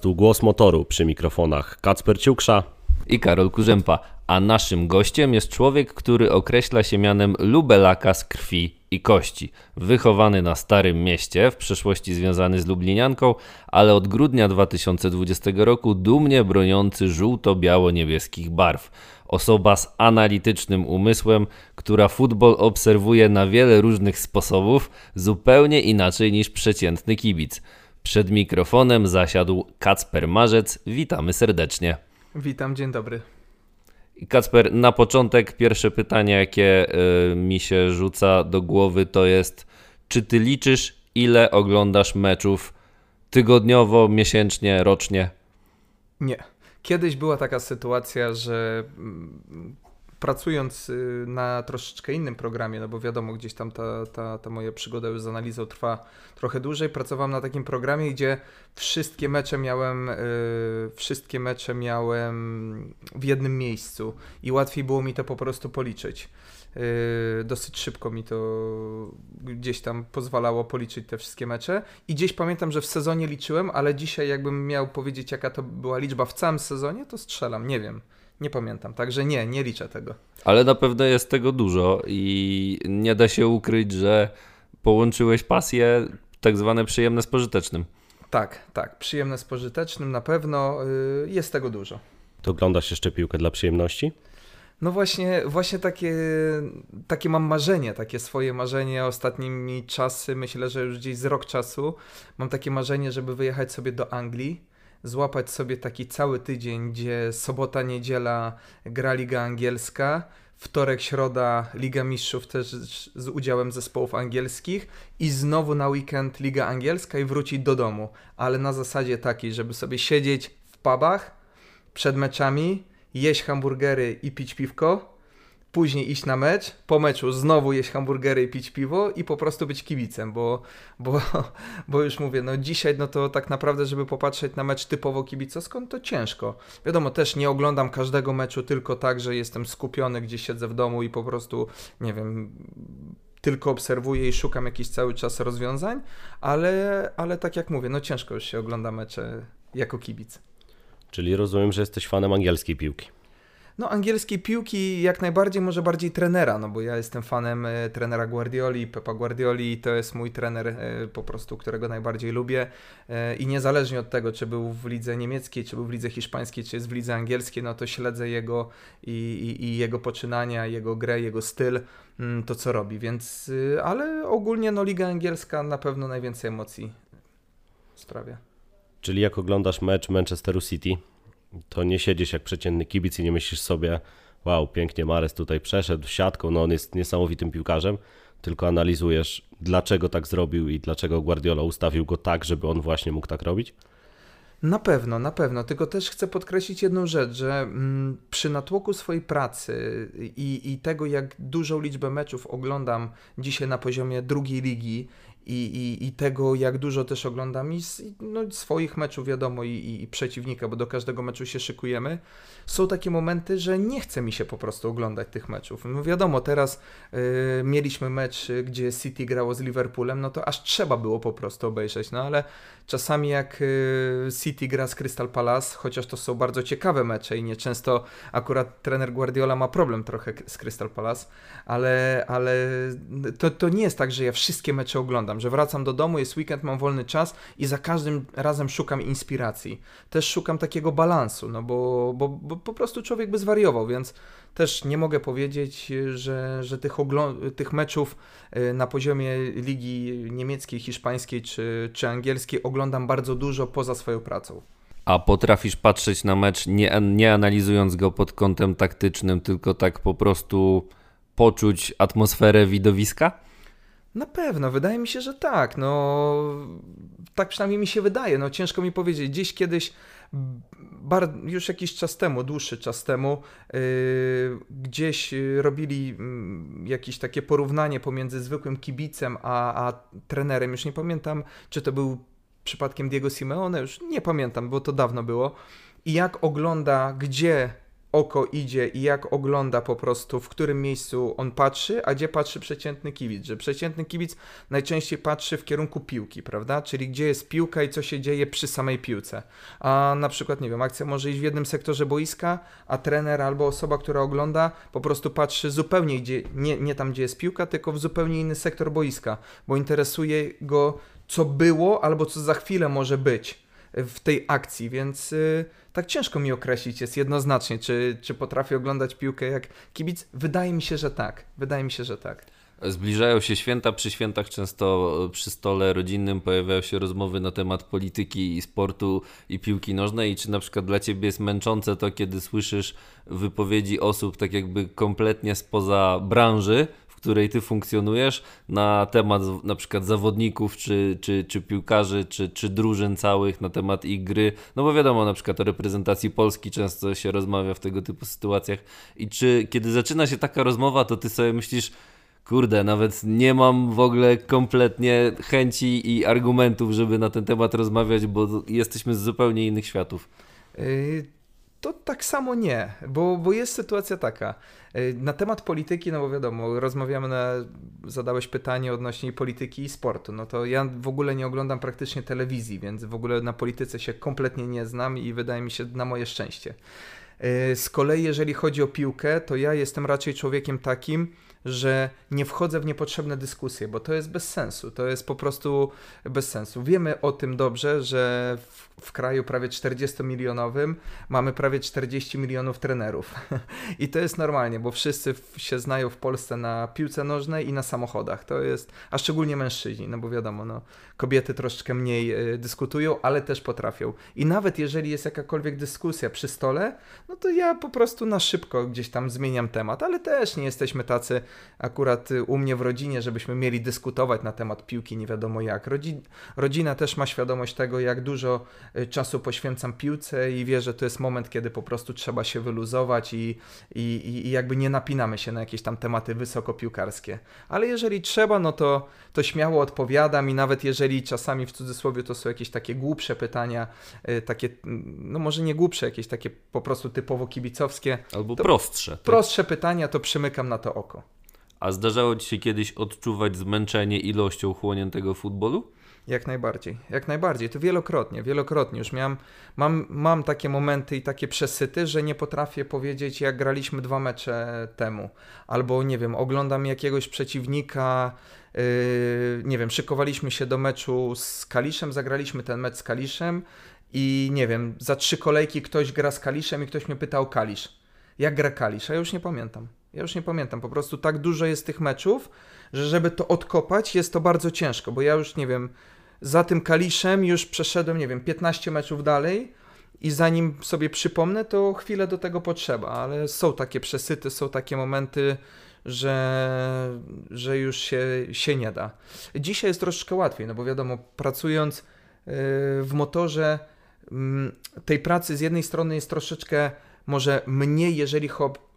Tu głos motoru przy mikrofonach Kacper Ciuksza i Karol Kurzępa, a naszym gościem jest człowiek, który określa się mianem lubelaka z krwi i kości. Wychowany na Starym Mieście, w przeszłości związany z Lublinianką, ale od grudnia 2020 roku dumnie broniący żółto-biało-niebieskich barw. Osoba z analitycznym umysłem, która futbol obserwuje na wiele różnych sposobów, zupełnie inaczej niż przeciętny kibic. Przed mikrofonem zasiadł Kacper Marzec. Witamy serdecznie. Witam, dzień dobry. Kacper, na początek pierwsze pytanie, jakie y, mi się rzuca do głowy, to jest: czy ty liczysz, ile oglądasz meczów tygodniowo, miesięcznie, rocznie? Nie. Kiedyś była taka sytuacja, że mm, pracując y, na troszeczkę innym programie, no bo wiadomo, gdzieś tam ta, ta, ta moja przygoda już z analizą trwa trochę dłużej, pracowałem na takim programie, gdzie wszystkie mecze miałem, y, wszystkie mecze miałem w jednym miejscu i łatwiej było mi to po prostu policzyć. Y, dosyć szybko mi to gdzieś tam pozwalało policzyć te wszystkie mecze. I gdzieś pamiętam, że w sezonie liczyłem, ale dzisiaj jakbym miał powiedzieć, jaka to była liczba w całym sezonie, to strzelam, nie wiem. Nie pamiętam, także nie, nie liczę tego. Ale na pewno jest tego dużo i nie da się ukryć, że połączyłeś pasję tak zwane przyjemne z pożytecznym. Tak, tak, przyjemne z pożytecznym na pewno yy, jest tego dużo. To oglądasz jeszcze piłkę dla przyjemności? No właśnie, właśnie takie, takie mam marzenie, takie swoje marzenie ostatnimi czasy, myślę, że już gdzieś z rok czasu mam takie marzenie, żeby wyjechać sobie do Anglii złapać sobie taki cały tydzień, gdzie sobota, niedziela gra Liga Angielska, wtorek, środa Liga Mistrzów też z udziałem zespołów angielskich i znowu na weekend Liga Angielska i wrócić do domu, ale na zasadzie takiej, żeby sobie siedzieć w pubach przed meczami, jeść hamburgery i pić piwko, później iść na mecz, po meczu znowu jeść hamburgery i pić piwo i po prostu być kibicem, bo, bo, bo już mówię, no dzisiaj no to tak naprawdę, żeby popatrzeć na mecz typowo kibicowsko, no to ciężko. Wiadomo, też nie oglądam każdego meczu tylko tak, że jestem skupiony, gdzie siedzę w domu i po prostu, nie wiem, tylko obserwuję i szukam jakiś cały czas rozwiązań, ale, ale tak jak mówię, no ciężko już się ogląda mecze jako kibic. Czyli rozumiem, że jesteś fanem angielskiej piłki. No, angielskiej piłki jak najbardziej, może bardziej trenera, no bo ja jestem fanem e, trenera Guardioli, Pepa Guardioli, to jest mój trener e, po prostu, którego najbardziej lubię. E, i niezależnie od tego, czy był w lidze niemieckiej, czy był w lidze hiszpańskiej, czy jest w lidze angielskiej, no to śledzę jego i, i, i jego poczynania, jego grę, jego styl, mm, to co robi, więc, ale ogólnie no liga angielska na pewno najwięcej emocji sprawia. Czyli jak oglądasz mecz Manchesteru City, to nie siedzisz jak przeciętny kibic i nie myślisz sobie, wow, pięknie Mares tutaj przeszedł siatką, no on jest niesamowitym piłkarzem, tylko analizujesz, dlaczego tak zrobił i dlaczego Guardiola ustawił go tak, żeby on właśnie mógł tak robić? Na pewno, na pewno. Tylko też chcę podkreślić jedną rzecz, że mm, przy natłoku swojej pracy i, i tego, jak dużą liczbę meczów oglądam dzisiaj na poziomie drugiej ligi i, i, i tego, jak dużo też oglądam i no, swoich meczów, wiadomo, i, i, przeciwnika, bo do każdego meczu się szykujemy, są takie momenty, że nie chce mi się po prostu oglądać tych meczów. No wiadomo, teraz y, mieliśmy mecz, gdzie City grało z Liverpoolem, no to aż trzeba było po prostu obejrzeć, no ale czasami jak y, City gra z Crystal Palace, chociaż to są bardzo ciekawe mecze i nieczęsto akurat trener Guardiola ma problem trochę z Crystal Palace, ale, ale to, to nie jest tak, że ja wszystkie mecze oglądam, że wracam do domu, jest weekend, mam wolny czas i za każdym razem szukam inspiracji. Też szukam takiego balansu, no bo, bo, bo po prostu człowiek by zwariował, więc też nie mogę powiedzieć, że, że tych, tych meczów y, na poziomie ligi niemieckiej, hiszpańskiej czy, czy angielskiej oglądam bardzo dużo poza swoją pracą. A potrafisz patrzeć na mecz nie, nie analizując go pod kątem taktycznym, tylko tak po prostu poczuć atmosferę widowiska? Na pewno, wydaje mi się, że tak. No, tak przynajmniej mi się wydaje. No, ciężko mi powiedzieć. Gdzieś kiedyś, już jakiś czas temu, dłuższy czas temu, yy, gdzieś robili yy, jakieś takie porównanie pomiędzy zwykłym kibicem a, a trenerem. Już nie pamiętam, czy to był przypadkiem Diego Simeone, już nie pamiętam, bo to dawno było. I jak ogląda, gdzie oko idzie i jak ogląda po prostu, w którym miejscu on patrzy, a gdzie patrzy przeciętny kibic. Że przeciętny kibic najczęściej patrzy w kierunku piłki, prawda? Czyli gdzie jest piłka i co się dzieje przy samej piłce. A na przykład, nie wiem, akcja może iść w jednym sektorze boiska, a trener albo osoba, która ogląda, po prostu patrzy zupełnie gdzie, nie, nie tam, gdzie jest piłka, tylko w zupełnie inny sektor boiska, bo interesuje go, co było albo co za chwilę może być w tej akcji, więc y, tak ciężko mi określić jest jednoznacznie, czy, czy potrafię oglądać piłkę jak kibic. Wydaje mi się, że tak. Wydaje mi się, że tak. Zbliżają się święta, przy świętach często przy stole rodzinnym pojawiają się rozmowy na temat polityki i sportu i piłki nożnej. I czy na przykład dla Ciebie jest męczące to, kiedy słyszysz wypowiedzi osób tak jakby kompletnie spoza branży, której ty funkcjonujesz, na temat na przykład zawodników, czy, czy, czy piłkarzy, czy, czy drużyn całych, na temat ich gry. No bo wiadomo, na przykład o reprezentacji Polski często się rozmawia w tego typu sytuacjach. I czy kiedy zaczyna się taka rozmowa, to ty sobie myślisz, kurde, nawet nie mam w ogóle kompletnie chęci i argumentów, żeby na ten temat rozmawiać, bo jesteśmy z zupełnie innych światów. Yy, to tak samo nie, bo, bo jest sytuacja taka. Y, na temat polityki, no bo wiadomo, rozmawiamy na, zadałeś pytanie odnośnie polityki i sportu, no to ja w ogóle nie oglądam praktycznie telewizji, więc w ogóle na polityce się kompletnie nie znam i wydaje mi się na moje szczęście. Y, z kolei jeżeli chodzi o piłkę, to ja jestem raczej człowiekiem takim, że nie wchodzę w niepotrzebne dyskusje, bo to jest bez sensu. To jest po prostu bez sensu. Wiemy o tym dobrze, że w, w kraju prawie 40-milionowym mamy prawie 40 milionów trenerów. I to jest normalnie, bo wszyscy się znają w Polsce na piłce nożnej i na samochodach. To jest, a szczególnie mężczyźni, no bo wiadomo, no, kobiety troszeczkę mniej y, dyskutują, ale też potrafią. I nawet jeżeli jest jakakolwiek dyskusja przy stole, no to ja po prostu na szybko gdzieś tam zmieniam temat, ale też nie jesteśmy tacy akurat y, u mnie w rodzinie, żebyśmy mieli dyskutować na temat piłki nie wiadomo jak. Rodzi rodzina też ma świadomość tego, jak dużo y, czasu poświęcam piłce i wie, że to jest moment, kiedy po prostu trzeba się wyluzować i, i, i jakby nie napinamy się na jakieś tam tematy wysokopiłkarskie. Ale jeżeli trzeba, no to, to śmiało odpowiadam i nawet jeżeli czasami w cudzysłowie to są jakieś takie głupsze pytania, y, takie, no może nie głupsze, jakieś takie po prostu typowo kibicowskie. Albo prostsze. Tak? Prostsze pytania, to przymykam na to oko. A zdarzało Ci się kiedyś odczuwać zmęczenie ilością chłoniętego futbolu? Jak najbardziej, jak najbardziej. To wielokrotnie, wielokrotnie. Już miałem, mam, mam takie momenty i takie przesyty, że nie potrafię powiedzieć, jak graliśmy dwa mecze temu. Albo, nie wiem, oglądam jakiegoś przeciwnika, yy, nie wiem, szykowaliśmy się do meczu z Kaliszem, zagraliśmy ten mecz z Kaliszem i, nie wiem, za trzy kolejki ktoś gra z Kaliszem i ktoś mnie pytał Kalisz. Jak gra Kalisz? A ja już nie pamiętam. Ja już nie pamiętam, po prostu tak dużo jest tych meczów, że żeby to odkopać jest to bardzo ciężko, bo ja już nie wiem, za tym Kaliszem już przeszedłem, nie wiem, 15 meczów dalej i zanim sobie przypomnę, to chwilę do tego potrzeba, ale są takie przesyty, są takie momenty, że, że już się, się nie da. Dzisiaj jest troszeczkę łatwiej, no bo wiadomo, pracując yy, w motorze, mm, tej pracy z jednej strony jest troszeczkę może mniej, jeżeli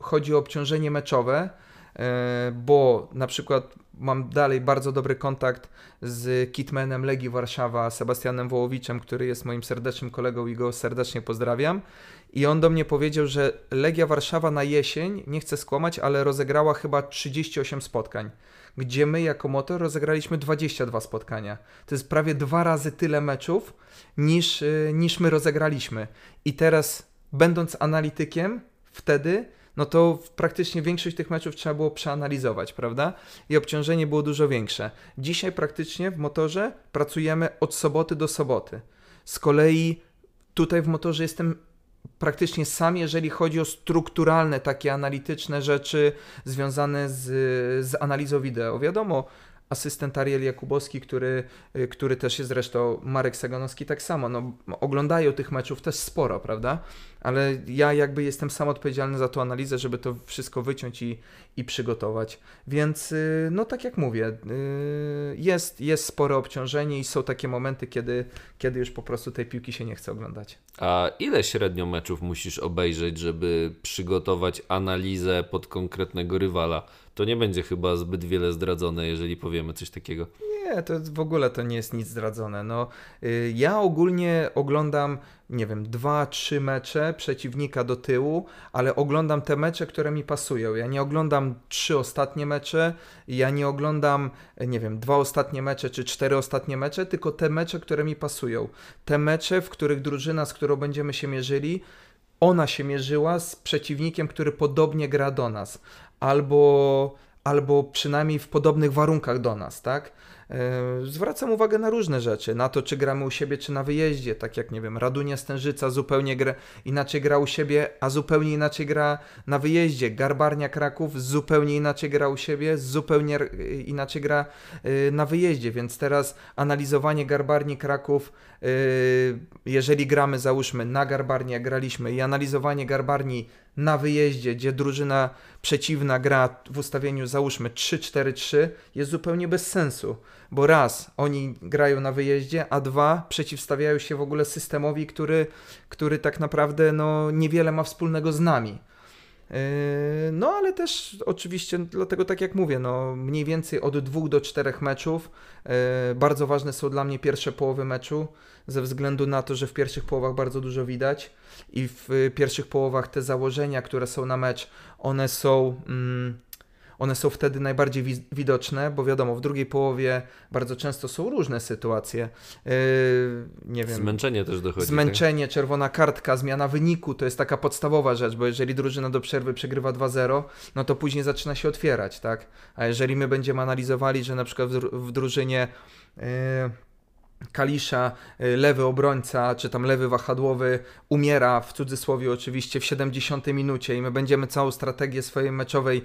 chodzi o obciążenie meczowe, e, bo na przykład mam dalej bardzo dobry kontakt z kitmanem Legii Warszawa, Sebastianem Wołowiczem, który jest moim serdecznym kolegą i go serdecznie pozdrawiam. I on do mnie powiedział, że Legia Warszawa na jesień, nie chcę skłamać, ale rozegrała chyba 38 spotkań, gdzie my jako motor rozegraliśmy 22 spotkania. To jest prawie dwa razy tyle meczów niż, e, niż my rozegraliśmy. I teraz będąc analitykiem wtedy, no to praktycznie większość tych meczów trzeba było przeanalizować, prawda? I obciążenie było dużo większe. Dzisiaj praktycznie w motorze pracujemy od soboty do soboty. Z kolei tutaj w motorze jestem praktycznie sam, jeżeli chodzi o strukturalne, takie analityczne rzeczy związane z, z analizą wideo. Wiadomo, asystent Ariel Jakubowski, który, y, który też jest zresztą, Marek Saganowski tak samo, no, oglądają tych meczów też sporo, prawda? Ale ja jakby jestem sam odpowiedzialny za tą analizę, żeby to wszystko wyciąć i, i przygotować. Więc y, no tak jak mówię, y, jest, jest spore obciążenie i są takie momenty, kiedy, kiedy już po prostu tej piłki się nie chce oglądać. A ile średnio meczów musisz obejrzeć, żeby przygotować analizę pod konkretnego rywala? To nie będzie chyba zbyt wiele zdradzone, jeżeli powiemy coś takiego. Nie, to w ogóle to nie jest nic zdradzone. No, y, ja ogólnie oglądam, nie wiem, dwa, trzy mecze przeciwnika do tyłu, ale oglądam te mecze, które mi pasują. Ja nie oglądam trzy ostatnie mecze, ja nie oglądam, nie wiem, dwa ostatnie mecze czy cztery ostatnie mecze, tylko te mecze, które mi pasują. Te mecze, w których drużyna, z którą będziemy się mierzyli, ona się mierzyła z przeciwnikiem, który podobnie gra do nas, albo, albo przynajmniej w podobnych warunkach do nas, tak? E, zwracam uwagę na różne rzeczy, na to, czy gramy u siebie, czy na wyjeździe, tak jak, nie wiem, Radunia Stężyca zupełnie gra, inaczej gra u siebie, a zupełnie inaczej gra na wyjeździe. Garbarnia Kraków zupełnie inaczej gra u siebie, zupełnie inaczej gra e, na wyjeździe, więc teraz analizowanie Garbarni Kraków, e, jeżeli gramy, załóżmy, na Garbarni, jak graliśmy i analizowanie Garbarni na wyjeździe, gdzie drużyna przeciwna gra w ustawieniu załóżmy 3-4-3 jest zupełnie bez sensu, bo raz oni grają na wyjeździe, a dwa przeciwstawiają się w ogóle systemowi, który, który tak naprawdę no, niewiele ma wspólnego z nami. Yy, no, ale też oczywiście, dlatego tak jak mówię, no, mniej więcej od dwóch do czterech meczów. Yy, bardzo ważne są dla mnie pierwsze połowy meczu, ze względu na to, że w pierwszych połowach bardzo dużo widać i w pierwszych połowach te założenia, które są na mecz, one są. Mm, one są wtedy najbardziej wi widoczne, bo wiadomo, w drugiej połowie bardzo często są różne sytuacje. Yy, nie wiem. Zmęczenie też dochodzi. Zmęczenie, tak? czerwona kartka, zmiana wyniku to jest taka podstawowa rzecz, bo jeżeli drużyna do przerwy przegrywa 2-0, no to później zaczyna się otwierać, tak? A jeżeli my będziemy analizowali, że na przykład w, w drużynie. Yy, Kalisza, y, lewy obrońca, czy tam lewy wahadłowy umiera, w cudzysłowie oczywiście, w 70 minucie i my będziemy całą strategię swojej meczowej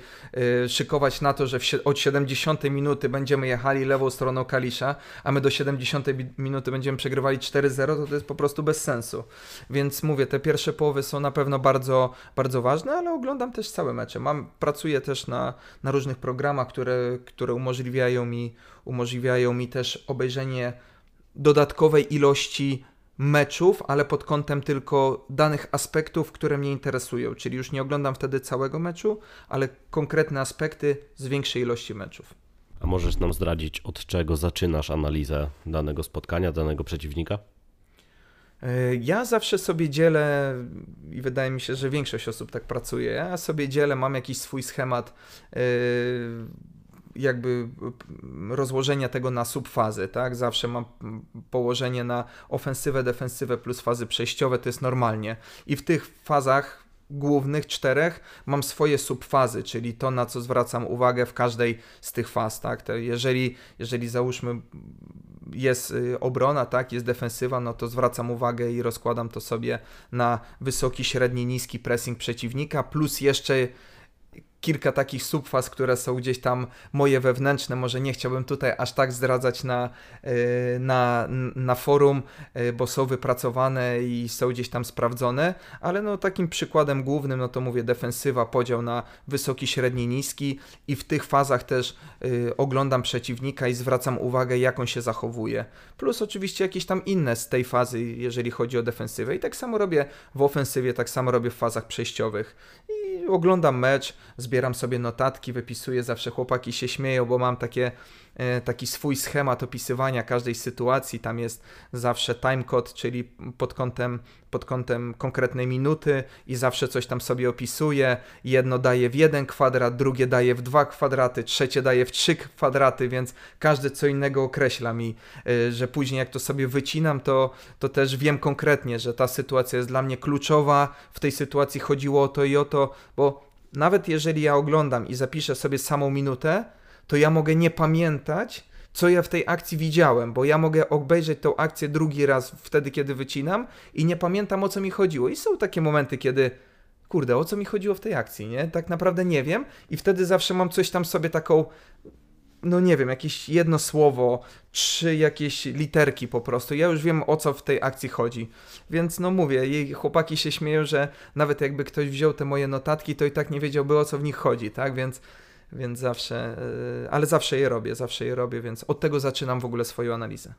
y, szykować na to, że od 70 minuty będziemy jechali lewą stroną Kalisza, a my do 70 minuty będziemy przegrywali 4-0, to to jest po prostu bez sensu. Więc mówię, te pierwsze połowy są na pewno bardzo, bardzo ważne, ale oglądam też całe mecze. Mam, pracuję też na, na różnych programach, które, które umożliwiają mi, umożliwiają mi też obejrzenie dodatkowej ilości meczów, ale pod kątem tylko danych aspektów, które mnie interesują. Czyli już nie oglądam wtedy całego meczu, ale konkretne aspekty z większej ilości meczów. A możesz nam zdradzić, od czego zaczynasz analizę danego spotkania, danego przeciwnika? E, ja zawsze sobie dzielę, i wydaje mi się, że większość osób tak pracuje. Ja sobie dzielę, mam jakiś swój schemat. Yy jakby rozłożenia tego na subfazy, tak? Zawsze mam położenie na ofensywę, defensywę plus fazy przejściowe, to jest normalnie. I w tych fazach głównych czterech mam swoje subfazy, czyli to, na co zwracam uwagę w każdej z tych faz, tak? To jeżeli, jeżeli załóżmy jest y, obrona, tak, jest defensywa, no to zwracam uwagę i rozkładam to sobie na wysoki, średni, niski pressing przeciwnika, plus jeszcze kilka takich subfaz, które są gdzieś tam moje wewnętrzne. Może nie chciałbym tutaj aż tak zdradzać na, e, na, na forum, e, bo są wypracowane i są gdzieś tam sprawdzone, ale no takim przykładem głównym, no to mówię defensywa, podział na wysoki, średni, niski i w tych fazach też y, oglądam przeciwnika i zwracam uwagę, jak on się zachowuje. Plus oczywiście jakieś tam inne z tej fazy, jeżeli chodzi o defensywę i tak samo robię w ofensywie, tak samo robię w fazach przejściowych i oglądam mecz, zbieram sobie notatki, wypisuję, zawsze chłopaki się śmieją, bo mam takie, e, taki swój schemat opisywania każdej sytuacji, tam jest zawsze timecode, czyli pod kątem, pod kątem konkretnej minuty i zawsze coś tam sobie opisuję, jedno daje w jeden kwadrat, drugie daje w dwa kwadraty, trzecie daje w trzy kwadraty, więc każdy co innego określa mi, e, że później jak to sobie wycinam, to, to też wiem konkretnie, że ta sytuacja jest dla mnie kluczowa, w tej sytuacji chodziło o to i o to, bo nawet jeżeli ja oglądam i zapiszę sobie samą minutę, to ja mogę nie pamiętać, co ja w tej akcji widziałem, bo ja mogę obejrzeć tą akcję drugi raz wtedy, kiedy wycinam i nie pamiętam o co mi chodziło. I są takie momenty, kiedy kurde, o co mi chodziło w tej akcji, nie? Tak naprawdę nie wiem i wtedy zawsze mam coś tam sobie taką no nie wiem, jakieś jedno słowo, trzy jakieś literki po prostu. Ja już wiem o co w tej akcji chodzi. Więc no mówię, jej chłopaki się śmieją, że nawet jakby ktoś wziął te moje notatki, to i tak nie wiedziałby o co w nich chodzi, tak? Więc, więc zawsze, yy, ale zawsze je robię, zawsze je robię, więc od tego zaczynam w ogóle swoją analizę.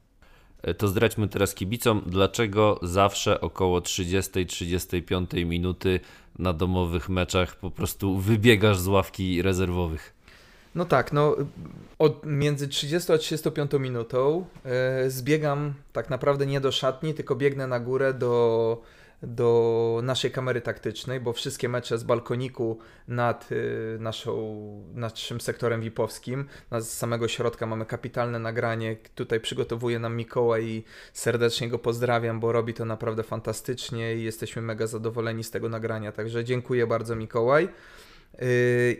E, to zdradźmy teraz kibicom, dlaczego zawsze około 30-35 minuty na domowych meczach po prostu wybiegasz z ławki rezerwowych. No tak, no od między 30 a 35 minutą e, zbiegam tak naprawdę nie do szatni, tylko biegnę na górę do, do naszej kamery taktycznej, bo wszystkie mecze z balkoniku nad y, naszą, naszym sektorem VIP-owskim, z samego środka mamy kapitalne nagranie, tutaj przygotowuje nam Mikołaj i serdecznie go pozdrawiam, bo robi to naprawdę fantastycznie i jesteśmy mega zadowoleni z tego nagrania, także dziękuję bardzo Mikołaj. Yy,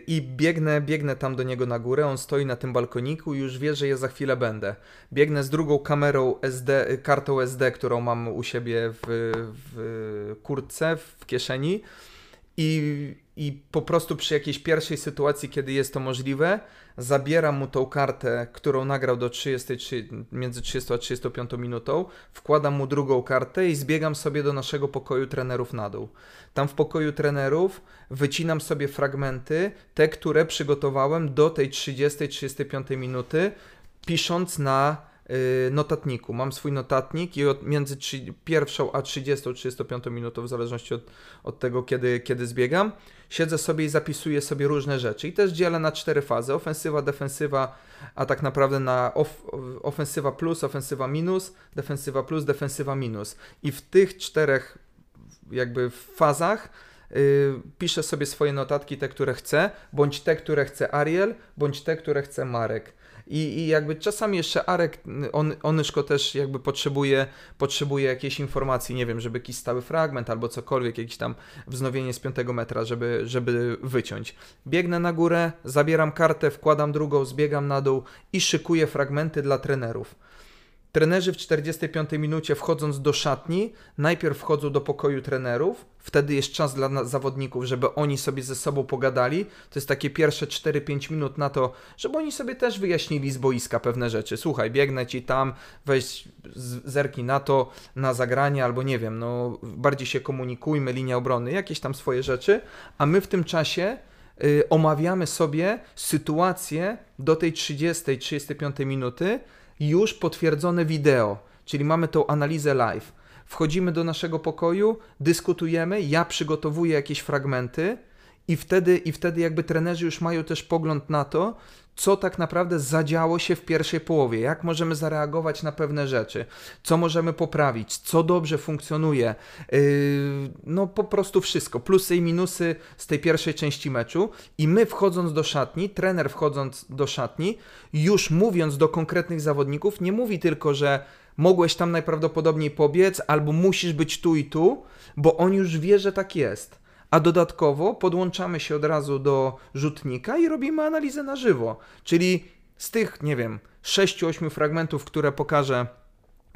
I biegnę, biegnę tam do niego na górę, on stoi na tym balkoniku i już wie, że ja za chwilę będę. Biegnę z drugą kamerą SD, kartą SD, którą mam u siebie w, w kurtce, w kieszeni i, i po prostu przy jakiejś pierwszej sytuacji, kiedy jest to możliwe, zabieram mu tą kartę, którą nagrał do 30, między 30 a 35 minutą, wkładam mu drugą kartę i zbiegam sobie do naszego pokoju trenerów na dół. Tam w pokoju trenerów wycinam sobie fragmenty, te, które przygotowałem do tej 30-35 minuty, pisząc na notatniku. Mam swój notatnik i od, między pierwszą a 30-35 minutą, w zależności od, od tego, kiedy, kiedy zbiegam, siedzę sobie i zapisuję sobie różne rzeczy. I też dzielę na cztery fazy: ofensywa, defensywa, a tak naprawdę na of, ofensywa plus, ofensywa minus, defensywa plus, defensywa minus. I w tych czterech jakby fazach yy, piszę sobie swoje notatki, te, które chcę, bądź te, które chce Ariel, bądź te, które chce Marek. I, I jakby czasami jeszcze Arek, on, Onyszko też jakby potrzebuje, potrzebuje jakiejś informacji, nie wiem, żeby jakiś stały fragment albo cokolwiek, jakieś tam wznowienie z piątego metra, żeby, żeby wyciąć. Biegnę na górę, zabieram kartę, wkładam drugą, zbiegam na dół i szykuję fragmenty dla trenerów. Trenerzy w 45 minucie wchodząc do szatni, najpierw wchodzą do pokoju trenerów, wtedy jest czas dla zawodników, żeby oni sobie ze sobą pogadali. To jest takie pierwsze 4-5 minut na to, żeby oni sobie też wyjaśnili z boiska pewne rzeczy. Słuchaj, biegnę ci tam, weź zerki na to, na zagranie, albo nie wiem, no bardziej się komunikujmy, linia obrony, jakieś tam swoje rzeczy, a my w tym czasie y, omawiamy sobie sytuację do tej 30-35 minuty, już potwierdzone wideo, czyli mamy tą analizę live. Wchodzimy do naszego pokoju, dyskutujemy, ja przygotowuję jakieś fragmenty i wtedy, i wtedy jakby trenerzy już mają też pogląd na to, co tak naprawdę zadziało się w pierwszej połowie, jak możemy zareagować na pewne rzeczy, co możemy poprawić, co dobrze funkcjonuje. Yy, no po prostu wszystko, plusy i minusy z tej pierwszej części meczu. I my wchodząc do szatni, trener wchodząc do szatni, już mówiąc do konkretnych zawodników, nie mówi tylko, że mogłeś tam najprawdopodobniej pobiec, albo musisz być tu i tu, bo on już wie, że tak jest a dodatkowo podłączamy się od razu do rzutnika i robimy analizę na żywo. Czyli z tych, nie wiem, 6-8 fragmentów, które pokażę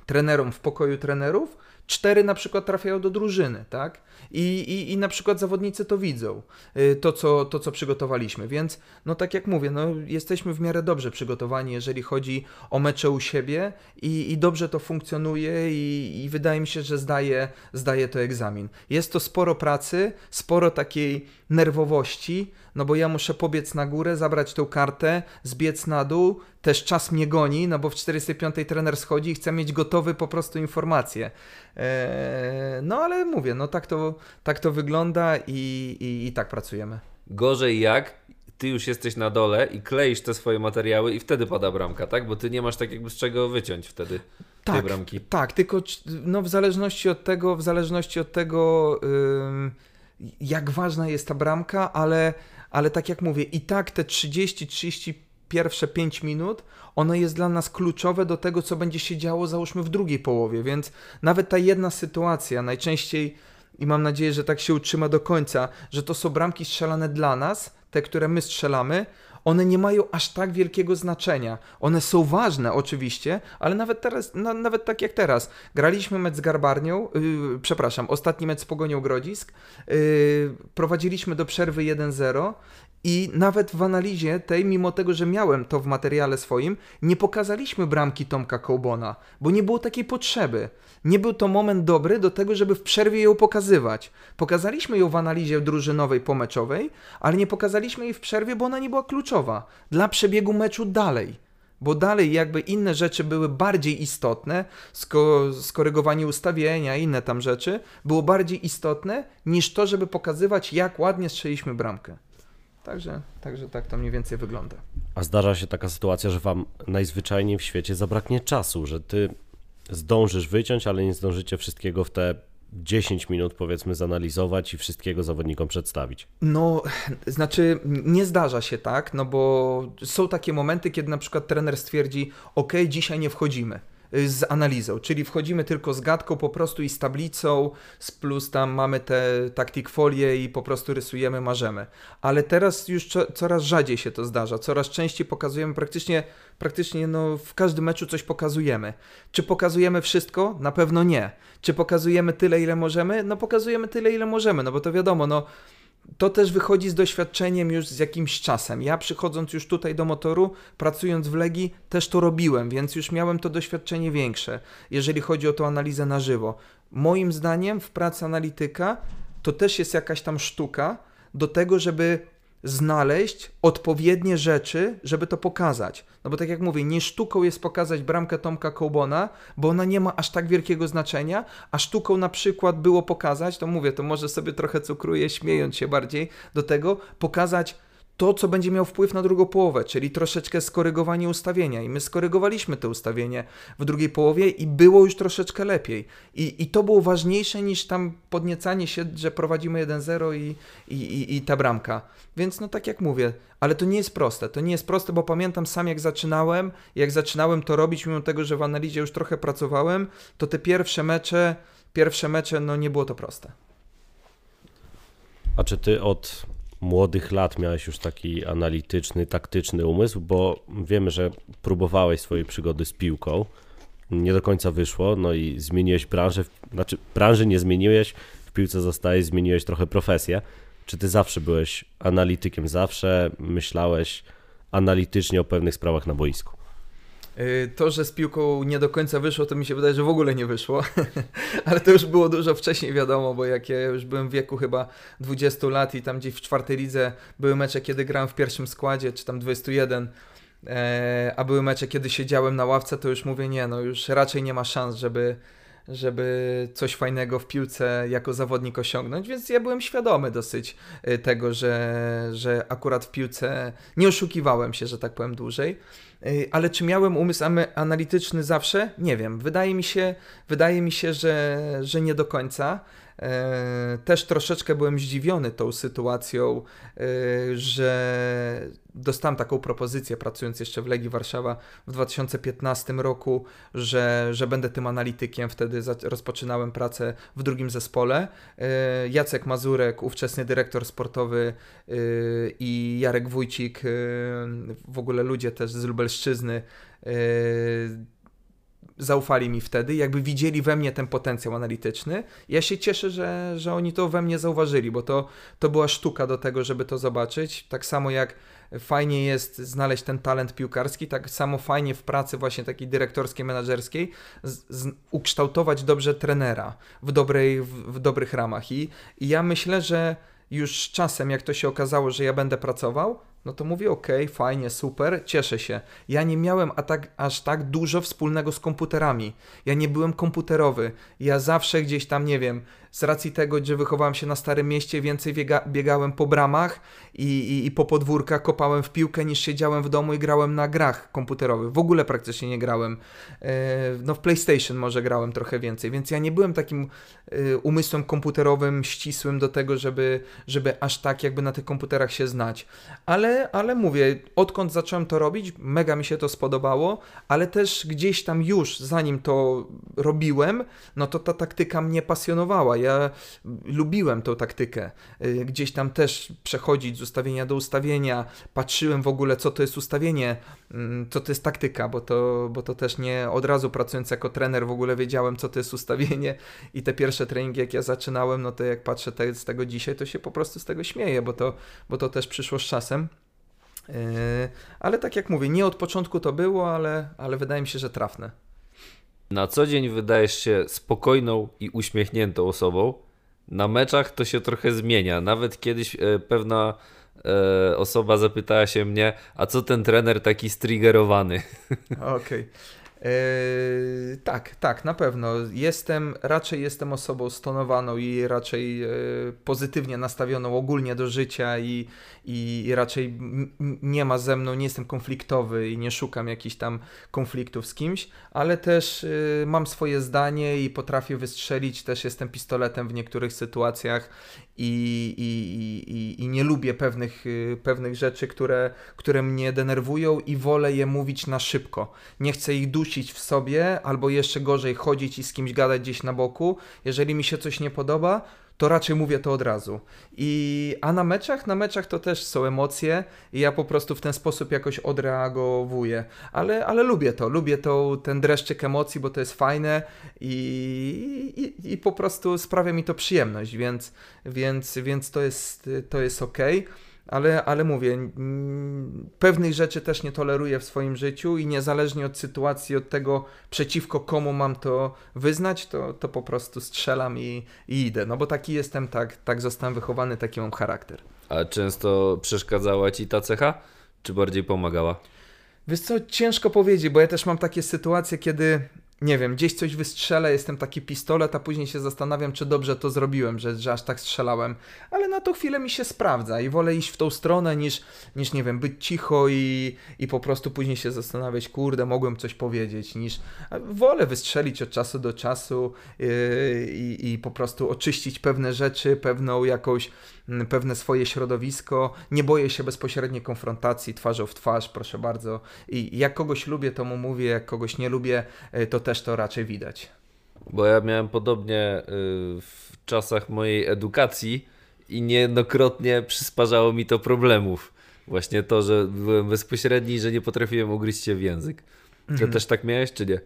trenerom w pokoju trenerów, cztery na przykład trafiają do drużyny, tak? I, i, i na przykład zawodnicy to widzą, y, to co, to co przygotowaliśmy, więc no tak jak mówię, no jesteśmy w miarę dobrze przygotowani, jeżeli chodzi o mecze u siebie i, i dobrze to funkcjonuje i, i wydaje mi się, że zdaje, zdaje to egzamin. Jest to sporo pracy, sporo takiej nerwowości, no bo ja muszę pobiec na górę, zabrać tę kartę, zbiec na dół, też czas mnie goni, no bo w 45 trener schodzi i chce mieć gotowy po prostu informacje. Eee, no ale mówię, no tak to, tak to wygląda i, i, i tak pracujemy. Gorzej jak ty już jesteś na dole i kleisz te swoje materiały i wtedy pada bramka, tak? Bo ty nie masz tak jakby z czego wyciąć wtedy tak, tej bramki. Tak, tylko no w zależności od tego, w zależności od tego yy, jak ważna jest ta bramka, ale, ale tak jak mówię, i tak te 30-30 pierwsze 5 minut, ono jest dla nas kluczowe do tego, co będzie się działo, załóżmy, w drugiej połowie. Więc nawet ta jedna sytuacja, najczęściej, i mam nadzieję, że tak się utrzyma do końca, że to są bramki strzelane dla nas, te, które my strzelamy, one nie mają aż tak wielkiego znaczenia. One są ważne oczywiście, ale nawet teraz, na, nawet tak jak teraz. Graliśmy mecz z Garbarnią, yy, przepraszam, ostatni mecz z Pogonią Grodzisk, yy, prowadziliśmy do przerwy 1-0 i nawet w analizie tej, mimo tego, że miałem to w materiale swoim, nie pokazaliśmy bramki Tomka Kołbona, bo nie było takiej potrzeby. Nie był to moment dobry do tego, żeby w przerwie ją pokazywać. Pokazaliśmy ją w analizie drużynowej pomeczowej, ale nie pokazaliśmy jej w przerwie, bo ona nie była kluczowa dla przebiegu meczu dalej. Bo dalej jakby inne rzeczy były bardziej istotne, sko skorygowanie ustawienia, inne tam rzeczy, było bardziej istotne niż to, żeby pokazywać, jak ładnie strzeliśmy bramkę. Także, także tak to mniej więcej wygląda. A zdarza się taka sytuacja, że wam najzwyczajniej w świecie zabraknie czasu, że ty zdążysz wyciąć, ale nie zdążycie wszystkiego w te 10 minut powiedzmy zanalizować i wszystkiego zawodnikom przedstawić. No, znaczy nie zdarza się tak, no bo są takie momenty, kiedy na przykład trener stwierdzi, ok, dzisiaj nie wchodzimy z analizą, czyli wchodzimy tylko z gadką po prostu i z tablicą, z plus tam mamy te taktik folie i po prostu rysujemy, marzemy. Ale teraz już co, coraz rzadziej się to zdarza, coraz częściej pokazujemy praktycznie, praktycznie no, w każdym meczu coś pokazujemy. Czy pokazujemy wszystko? Na pewno nie. Czy pokazujemy tyle, ile możemy? No pokazujemy tyle, ile możemy, no bo to wiadomo, no to też wychodzi z doświadczeniem już z jakimś czasem. Ja przychodząc już tutaj do motoru, pracując w Legii, też to robiłem, więc już miałem to doświadczenie większe, jeżeli chodzi o tą analizę na żywo. Moim zdaniem w pracy analityka to też jest jakaś tam sztuka do tego, żeby znaleźć odpowiednie rzeczy, żeby to pokazać. No bo tak jak mówię, nie sztuką jest pokazać bramkę Tomka Kołbona, bo ona nie ma aż tak wielkiego znaczenia, a sztuką na przykład było pokazać, to mówię, to może sobie trochę cukruję, śmiejąc się bardziej do tego, pokazać to, co będzie miał wpływ na drugą połowę, czyli troszeczkę skorygowanie ustawienia. I my skorygowaliśmy to ustawienie w drugiej połowie i było już troszeczkę lepiej. I, i to było ważniejsze niż tam podniecanie się, że prowadzimy 1-0 i, i, i, i ta bramka. Więc no tak jak mówię, ale to nie jest proste. To nie jest proste, bo pamiętam sam jak zaczynałem, jak zaczynałem to robić, mimo tego, że w analizie już trochę pracowałem, to te pierwsze mecze, pierwsze mecze, no nie było to proste. A czy ty od młodych lat miałeś już taki analityczny, taktyczny umysł, bo wiemy, że próbowałeś swojej przygody z piłką, nie do końca wyszło, no i zmieniłeś branżę, znaczy branży nie zmieniłeś, w piłce zostałeś, zmieniłeś trochę profesję. Czy ty zawsze byłeś analitykiem, zawsze myślałeś analitycznie o pewnych sprawach na boisku? Y, to, że z piłką nie do końca wyszło, to mi się wydaje, że w ogóle nie wyszło. Ale to już było dużo wcześniej wiadomo, bo jak ja już byłem w wieku chyba 20 lat i tam gdzieś w czwartej lidze były mecze, kiedy grałem w pierwszym składzie, czy tam 21, e, a były mecze, kiedy siedziałem na ławce, to już mówię, nie, no już raczej nie ma szans, żeby, żeby coś fajnego w piłce jako zawodnik osiągnąć, więc ja byłem świadomy dosyć y, tego, że, że akurat w piłce nie oszukiwałem się, że tak powiem dłużej. Ale czy miałem umysł analityczny zawsze? Nie wiem. Wydaje mi się, wydaje mi się że, że nie do końca. E, też troszeczkę byłem zdziwiony tą sytuacją, e, że dostałem taką propozycję, pracując jeszcze w Legii Warszawa w 2015 roku, że, że będę tym analitykiem. Wtedy rozpoczynałem pracę w drugim zespole. E, Jacek Mazurek, ówczesny dyrektor sportowy i Jarek Wójcik, w ogóle ludzie też z Lubelszczyzny, zaufali mi wtedy, jakby widzieli we mnie ten potencjał analityczny. Ja się cieszę, że, że oni to we mnie zauważyli, bo to, to była sztuka do tego, żeby to zobaczyć. Tak samo jak fajnie jest znaleźć ten talent piłkarski, tak samo fajnie w pracy właśnie takiej dyrektorskiej, menedżerskiej z, z, ukształtować dobrze trenera w, dobrej, w, w dobrych ramach. I, I ja myślę, że już czasem, jak to się okazało, że ja będę pracował, no to mówię, ok, fajnie, super, cieszę się. Ja nie miałem tak, aż tak dużo wspólnego z komputerami. Ja nie byłem komputerowy. Ja zawsze gdzieś tam, nie wiem, z racji tego, że wychowałem się na Starym Mieście, więcej biega, biegałem po bramach i, i, i, po podwórkach, kopałem w piłkę, niż siedziałem w domu i grałem na grach komputerowych. W ogóle praktycznie nie grałem. E, no w PlayStation może grałem trochę więcej, więc ja nie byłem takim e, umysłem komputerowym ścisłym do tego, żeby, żeby aż tak jakby na tych komputerach się znać. Ale, ale mówię, odkąd zacząłem to robić, mega mi się to spodobało, ale też gdzieś tam już, zanim to robiłem, no to ta taktyka mnie pasjonowała ja lubiłem tą taktykę. Y, gdzieś tam też przechodzić z ustawienia do ustawienia, patrzyłem w ogóle, co to jest ustawienie, mm, co to jest taktyka, bo to, bo to też nie od razu pracując jako trener w ogóle wiedziałem, co to jest ustawienie i te pierwsze treningi, jak ja zaczynałem, no to jak patrzę te, z tego dzisiaj, to się po prostu z tego śmieję, bo to, bo to też przyszło z czasem. Yy, ale tak jak mówię, nie od początku to było, ale, ale wydaje mi się, że trafne. Na co dzień wydajesz się spokojną i uśmiechniętą osobą. Na meczach to się trochę zmienia. Nawet kiedyś e, pewna e, osoba zapytała się mnie, a co ten trener taki striggerowany? Okej. Okay. Yy, tak, tak, na pewno. Jestem, raczej jestem osobą stonowaną i raczej yy, pozytywnie nastawioną ogólnie do życia i, i raczej nie ma ze mną, nie jestem konfliktowy i nie szukam jakichś tam konfliktów z kimś, ale też yy, mam swoje zdanie i potrafię wystrzelić, też jestem pistoletem w niektórych sytuacjach i, i, i, i nie lubię pewnych, y, pewnych rzeczy, które, które mnie denerwują i wolę je mówić na szybko. Nie chcę ich dusić w sobie, albo jeszcze gorzej chodzić i z kimś gadać gdzieś na boku. Jeżeli mi się coś nie podoba, to raczej mówię to od razu. I, a na meczach, na meczach to też są emocje i ja po prostu w ten sposób jakoś odreagowuję. Ale, ale lubię to, lubię to, ten dreszczyk emocji, bo to jest fajne i, i, i po prostu sprawia mi to przyjemność, więc, więc, więc to jest, to jest ok ale, ale mówię, pewnych rzeczy też nie toleruję w swoim życiu i niezależnie od sytuacji, od tego przeciwko komu mam to wyznać, to, to po prostu strzelam i, i idę. No bo taki jestem, tak, tak zostałem wychowany, taki mam charakter. A często przeszkadzała ci ta cecha, czy bardziej pomagała? Wiesz co, ciężko powiedzieć, bo ja też mam takie sytuacje, kiedy nie wiem, gdzieś coś wystrzelę, jestem taki pistolet, a później się zastanawiam, czy dobrze to zrobiłem, że, że aż tak strzelałem. Ale na to chwilę mi się sprawdza i wolę iść w tą stronę niż, niż nie wiem, być cicho i, i po prostu później się zastanawiać, kurde, mogłem coś powiedzieć, niż wolę wystrzelić od czasu do czasu yy, i, i po prostu oczyścić pewne rzeczy, pewną jakąś pewne swoje środowisko, nie boję się bezpośredniej konfrontacji twarzą w twarz, proszę bardzo. I jak kogoś lubię, to mu mówię, jak kogoś nie lubię, e, to też to raczej widać. Bo ja miałem podobnie y, w czasach mojej edukacji i niejednokrotnie przysparzało mi to problemów. Właśnie to, że byłem bezpośredni że nie potrafiłem ugryźć się w język. Ty mhm. też tak miałeś, czy nie?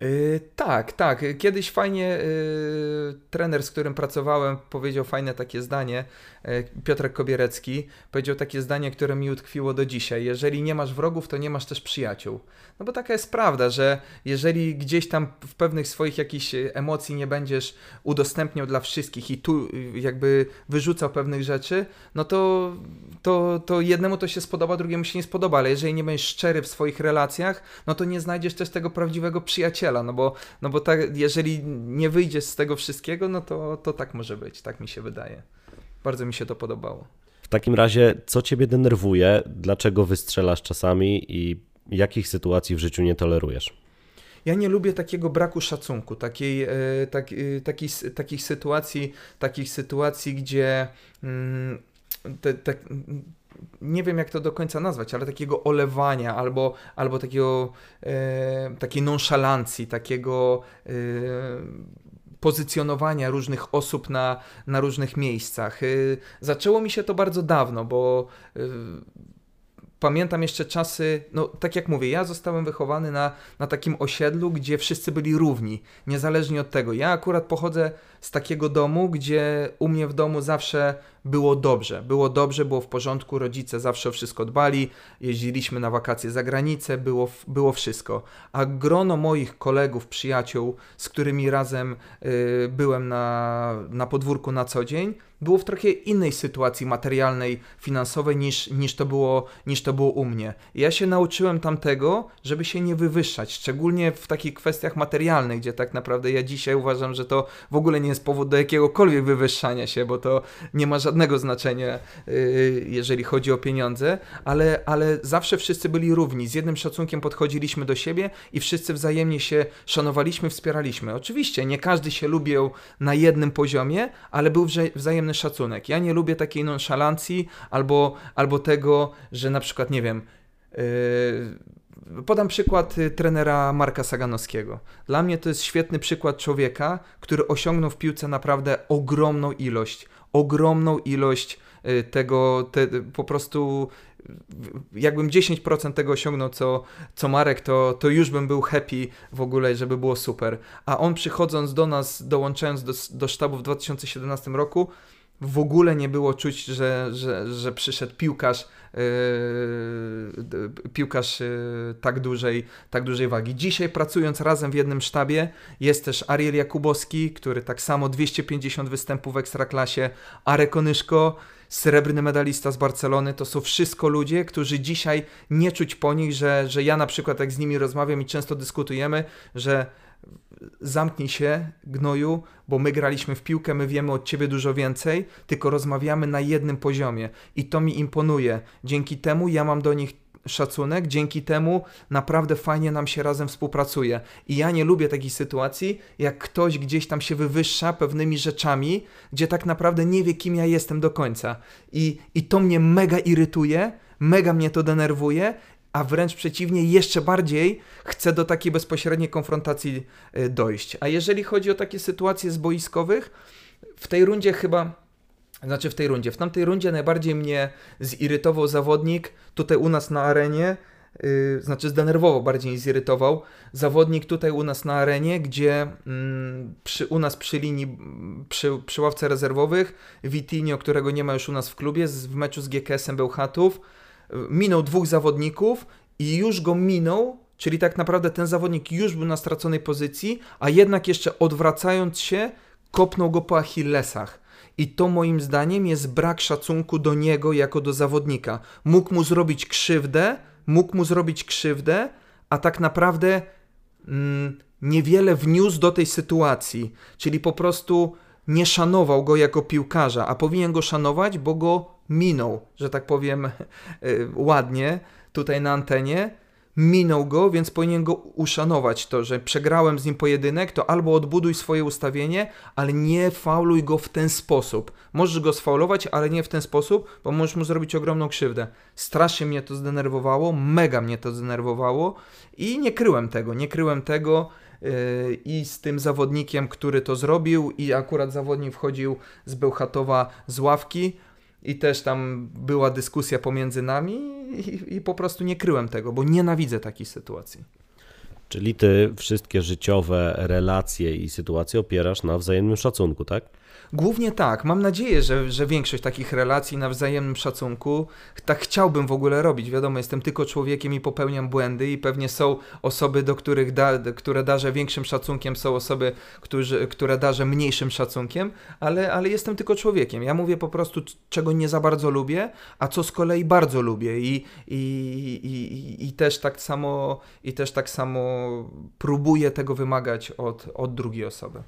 Yy, tak, tak. Kiedyś fajnie yy, trener, z którym pracowałem, powiedział fajne takie zdanie. Yy, Piotrek Kobierecki powiedział takie zdanie, które mi utkwiło do dzisiaj. Jeżeli nie masz wrogów, to nie masz też przyjaciół. No bo taka jest prawda, że jeżeli gdzieś tam w pewnych swoich jakichś emocji nie będziesz udostępniał dla wszystkich i tu jakby wyrzucał pewnych rzeczy, no to, to, to jednemu to się spodoba, drugiemu się nie spodoba, ale jeżeli nie będziesz szczery w swoich relacjach, no to nie znajdziesz też tego prawdziwego przyjaciela, no bo, no bo tak, jeżeli nie wyjdziesz z tego wszystkiego, no to, to tak może być, tak mi się wydaje. Bardzo mi się to podobało. W takim razie, co ciebie denerwuje? Dlaczego wystrzelasz czasami i jakich sytuacji w życiu nie tolerujesz? Ja nie lubię takiego braku szacunku, takiej, e, tak, e, takiej, takich sytuacji, takich sytuacji, gdzie mm, te, te, nie wiem jak to do końca nazwać, ale takiego olewania albo, albo takiego, e, takiej nonszalancji, takiego e, pozycjonowania różnych osób na, na różnych miejscach. E, zaczęło mi się to bardzo dawno, bo e, pamiętam jeszcze czasy, no tak jak mówię, ja zostałem wychowany na, na takim osiedlu, gdzie wszyscy byli równi, niezależnie od tego. Ja akurat pochodzę z takiego domu, gdzie u mnie w domu zawsze było dobrze. Było dobrze, było w porządku, rodzice zawsze o wszystko dbali, jeździliśmy na wakacje za granicę, było, było wszystko. A grono moich kolegów, przyjaciół, z którymi razem y, byłem na, na podwórku na co dzień, było w trochę innej sytuacji materialnej, finansowej niż, niż, to, było, niż to było u mnie. ja się nauczyłem tamtego, żeby się nie wywyższać, szczególnie w takich kwestiach materialnych, gdzie tak naprawdę ja dzisiaj uważam, że to w ogóle nie jest powód do jakiegokolwiek wywyższania się, bo to nie ma żadnego znaczenia, yy, jeżeli chodzi o pieniądze, ale, ale zawsze wszyscy byli równi, z jednym szacunkiem podchodziliśmy do siebie i wszyscy wzajemnie się szanowaliśmy, wspieraliśmy. Oczywiście nie każdy się lubił na jednym poziomie, ale był wzajemny szacunek. Ja nie lubię takiej nonszalancji albo, albo tego, że na przykład, nie wiem, yy, Podam przykład y, trenera Marka Saganowskiego. Dla mnie to jest świetny przykład człowieka, który osiągnął w piłce naprawdę ogromną ilość, ogromną ilość y, tego, te, po prostu jakbym 10% tego osiągnął, co, co Marek, to, to już bym był happy w ogóle, żeby było super. A on przychodząc do nas, dołączając do, do sztabu w 2017 roku, w ogóle nie było czuć, że, że, że przyszedł piłkarz, piłkarz yy, tak, dużej, tak dużej wagi. Dzisiaj pracując razem w jednym sztabie jest też Ariel Jakubowski, który tak samo 250 występów w Ekstraklasie, Arek Onyszko, srebrny medalista z Barcelony, to są wszystko ludzie, którzy dzisiaj nie czuć po nich, że, że ja na przykład jak z nimi rozmawiam i często dyskutujemy, że zamknij się, gnoju, bo my graliśmy w piłkę, my wiemy od ciebie dużo więcej, tylko rozmawiamy na jednym poziomie i to mi imponuje. Dzięki temu ja mam do nich szacunek, dzięki temu naprawdę fajnie nam się razem współpracuje. I ja nie lubię takiej sytuacji, jak ktoś gdzieś tam się wywyższa pewnymi rzeczami, gdzie tak naprawdę nie wie, kim ja jestem do końca. I, i to mnie mega irytuje, mega mnie to denerwuje a wręcz przeciwnie, jeszcze bardziej chce do takiej bezpośredniej konfrontacji y, dojść. A jeżeli chodzi o takie sytuacje z boiskowych, w tej rundzie chyba. Znaczy w tej rundzie. W tamtej rundzie najbardziej mnie zirytował zawodnik tutaj u nas na arenie. Yy, znaczy zdenerwował, bardziej zirytował. Zawodnik tutaj u nas na arenie, gdzie mm, przy, u nas przy linii, przy, przy ławce rezerwowych, Vitinho, którego nie ma już u nas w klubie, z, w meczu z GKS-em Bełchatów, minął dwóch zawodników i już go minął, czyli tak naprawdę ten zawodnik już był na straconej pozycji, a jednak jeszcze odwracając się, kopnął go po Achillesach. I to moim zdaniem jest brak szacunku do niego jako do zawodnika. Mógł mu zrobić krzywdę, mógł mu zrobić krzywdę, a tak naprawdę mm, niewiele wniósł do tej sytuacji. Czyli po prostu nie szanował go jako piłkarza, a powinien go szanować, bo go minął, że tak powiem y, ładnie, tutaj na antenie. Minął go, więc powinien go uszanować. To, że przegrałem z nim pojedynek, to albo odbuduj swoje ustawienie, ale nie fauluj go w ten sposób. Możesz go sfaulować, ale nie w ten sposób, bo możesz mu zrobić ogromną krzywdę. Strasznie mnie to zdenerwowało, mega mnie to zdenerwowało i nie kryłem tego, nie kryłem tego y, i z tym zawodnikiem, który to zrobił i akurat zawodnik wchodził z Bełchatowa z ławki, i też tam była dyskusja pomiędzy nami i, i, po prostu nie kryłem tego, bo nienawidzę takich sytuacji. Czyli ty wszystkie życiowe relacje i sytuacje opierasz na wzajemnym szacunku, tak? Głównie tak. Mam nadzieję, że, że większość takich relacji na wzajemnym szacunku tak chciałbym w ogóle robić. Wiadomo, jestem tylko człowiekiem i popełniam błędy i pewnie są osoby, do których da, które darzę większym szacunkiem, są osoby, którzy, które darzę mniejszym szacunkiem, ale, ale jestem tylko człowiekiem. Ja mówię po prostu, czego nie za bardzo lubię, a co z kolei bardzo lubię i, i, i, i, też tak samo i też tak samo próbuję tego wymagać od, od drugiej osoby.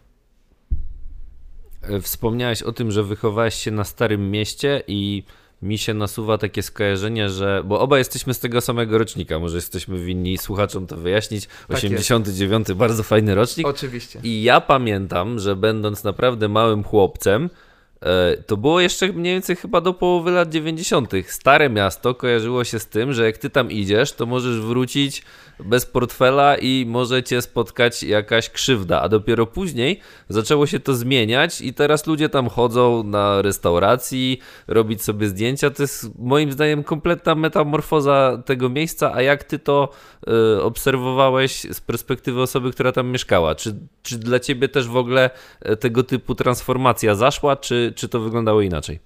E, wspomniałeś o tym, że wychowałeś się na Starym Mieście i mi się nasuwa takie skojarzenie, że. Bo oba jesteśmy z tego samego rocznika, może jesteśmy winni słuchaczom to wyjaśnić. 89, tak bardzo fajny rocznik. Oczywiście. I ja pamiętam, że będąc naprawdę małym chłopcem, to było jeszcze mniej więcej chyba do połowy lat 90. Stare miasto kojarzyło się z tym, że jak ty tam idziesz, to możesz wrócić bez portfela i może cię spotkać jakaś krzywda, a dopiero później zaczęło się to zmieniać i teraz ludzie tam chodzą na restauracji, robić sobie zdjęcia. To jest moim zdaniem kompletna metamorfoza tego miejsca, a jak ty to y, obserwowałeś z perspektywy osoby, która tam mieszkała? Czy, czy dla ciebie też w ogóle e, tego typu transformacja zaszła, czy, czy to wyglądało inaczej?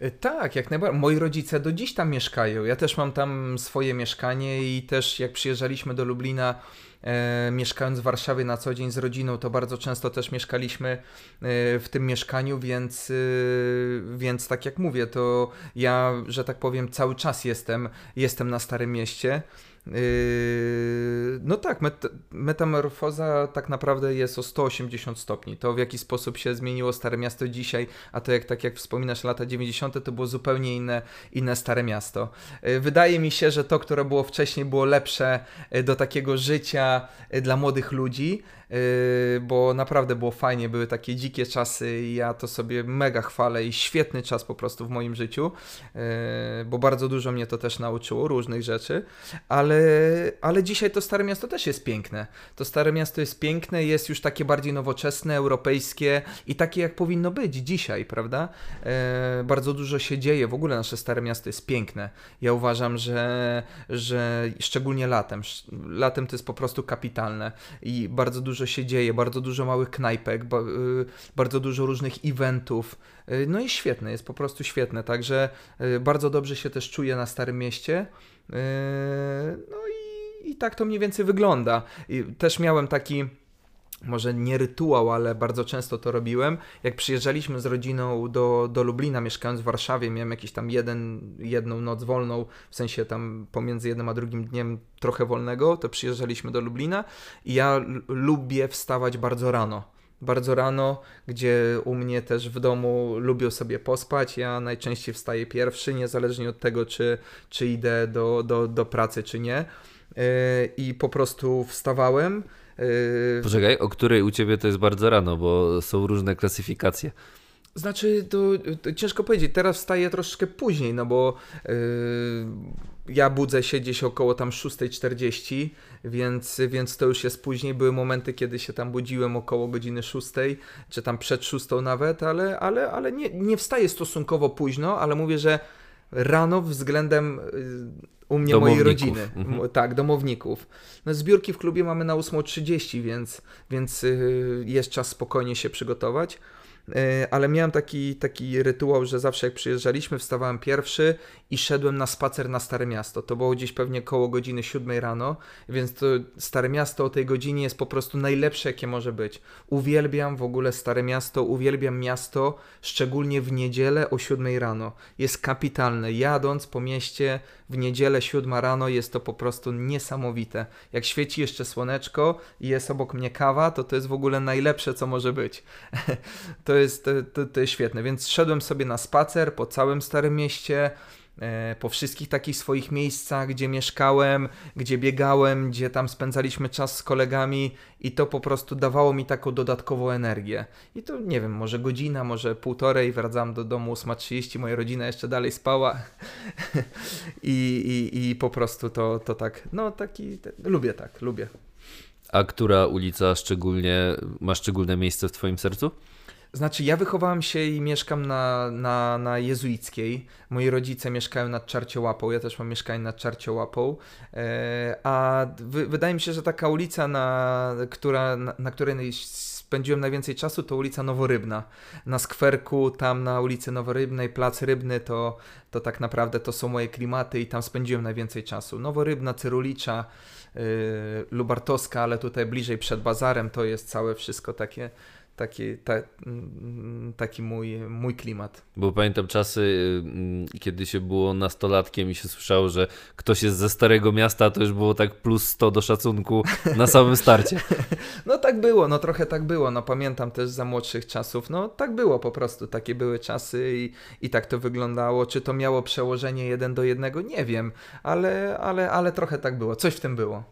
E, tak, jak najbardziej. Moi rodzice do dziś tam mieszkają. Ja też mam tam swoje mieszkanie i też jak przyjeżdżaliśmy do Lublina, e, mieszkając w Warszawie na co dzień z rodziną, to bardzo często też mieszkaliśmy e, w tym mieszkaniu, więc, e, więc tak jak mówię, to ja, że tak powiem, cały czas jestem, jestem na Starym Mieście. Yy, no tak, met metamorfoza tak naprawdę jest o 180 stopni. To w jaki sposób się zmieniło Stare Miasto dzisiaj, a to jak tak jak wspominasz lata 90. to było zupełnie inne, inne Stare Miasto. Yy, wydaje mi się, że to, które było wcześniej było lepsze yy, do takiego życia dla młodych ludzi, bo naprawdę było fajnie, były takie dzikie czasy i ja to sobie mega chwalę i świetny czas po prostu w moim życiu, yy, bo bardzo dużo mnie to też nauczyło, różnych rzeczy, ale, ale dzisiaj to Stare Miasto też jest piękne. To Stare Miasto jest piękne, jest już takie bardziej nowoczesne, europejskie i takie jak powinno być dzisiaj, prawda? Yy, bardzo dużo się dzieje, w ogóle nasze Stare Miasto jest piękne. Ja uważam, że, że szczególnie latem, latem to jest po prostu kapitalne i bardzo dużo dużo się dzieje, bardzo dużo małych knajpek, y, bardzo dużo różnych eventów. Y, no i świetne, jest po prostu świetne. Także y, bardzo dobrze się też czuję na Starym Mieście. No i, i tak to mniej więcej wygląda. I też miałem taki może nie rytuał, ale bardzo często to robiłem. Jak przyjeżdżaliśmy z rodziną do, do Lublina, mieszkając w Warszawie, miałem jakiś tam jeden, jedną noc wolną, w sensie tam pomiędzy jednym a drugim dniem trochę wolnego, to przyjeżdżaliśmy do Lublina i ja lubię wstawać bardzo rano. Bardzo rano, gdzie u mnie też w domu lubią sobie pospać. Ja najczęściej wstaję pierwszy, niezależnie od tego, czy, czy idę do, do, do pracy, czy nie. Yy, I po prostu wstawałem. Yy, Poczekaj, o której u ciebie to jest bardzo rano, bo są różne klasyfikacje. Znaczy, to, to ciężko powiedzieć. Teraz wstaję troszeczkę później, no bo yy, ja budzę się gdzieś około tam 6.40, więc, więc to już jest później. Były momenty, kiedy się tam budziłem około godziny 6, czy tam przed 6 nawet, ale, ale, ale nie, nie wstaję stosunkowo późno, ale mówię, że rano względem yy, u mnie mojej rodziny. mhm. Tak, domowników. No, zbiórki w klubie mamy na 8.30, więc, więc yy, jest czas spokojnie się przygotować. E, ale miałem taki, taki rytuał, że zawsze jak przyjeżdżaliśmy, wstawałem pierwszy i szedłem na spacer na Stare Miasto. To było gdzieś pewnie koło godziny 7 rano, więc to Stare Miasto o tej godzinie jest po prostu najlepsze, jakie może być. Uwielbiam w ogóle Stare Miasto, uwielbiam miasto, szczególnie w niedzielę o 7 rano. Jest kapitalne. Jadąc po mieście w niedzielę 7 rano jest to po prostu niesamowite. Jak świeci jeszcze słoneczko i jest obok mnie kawa, to to jest w ogóle najlepsze, co może być. to, jest, to, to, to jest świetne. Więc szedłem sobie na spacer po całym Starym Mieście, po wszystkich takich swoich miejscach, gdzie mieszkałem, gdzie biegałem, gdzie tam spędzaliśmy czas z kolegami i to po prostu dawało mi taką dodatkową energię. I to nie wiem, może godzina, może półtorej, wracam do domu 8.30, moja rodzina jeszcze dalej spała I, i, i po prostu to, to tak, no taki, te, lubię tak, lubię. A która ulica szczególnie ma szczególne miejsce w twoim sercu? Znaczy, ja wychowałem się i mieszkam na, na, na jezuickiej. Moi rodzice mieszkają nad Czarciołapą, ja też mam mieszkanie nad Czarciołapą. E, a wy, wydaje mi się, że taka ulica, na, która, na, na której spędziłem najwięcej czasu, to ulica Noworybna. Na skwerku, tam na ulicy Noworybnej, Plac Rybny, to, to tak naprawdę to są moje klimaty i tam spędziłem najwięcej czasu. Noworybna, Cyrulicza, yy, Lubartowska, ale tutaj bliżej przed bazarem to jest całe wszystko takie taki, ta, mm, taki mój, mój klimat. Bo pamiętam czasy, mm, kiedy się było nastolatkiem i się słyszało, że ktoś jest ze Starego Miasta, to już było tak plus 100 do szacunku na samym starcie. No tak było, no trochę tak było. No pamiętam też za młodszych czasów. No tak było po prostu, takie były czasy i, i tak to wyglądało. Czy to miało przełożenie jeden do jednego? Nie wiem, ale, ale, ale trochę tak było. Coś w tym było.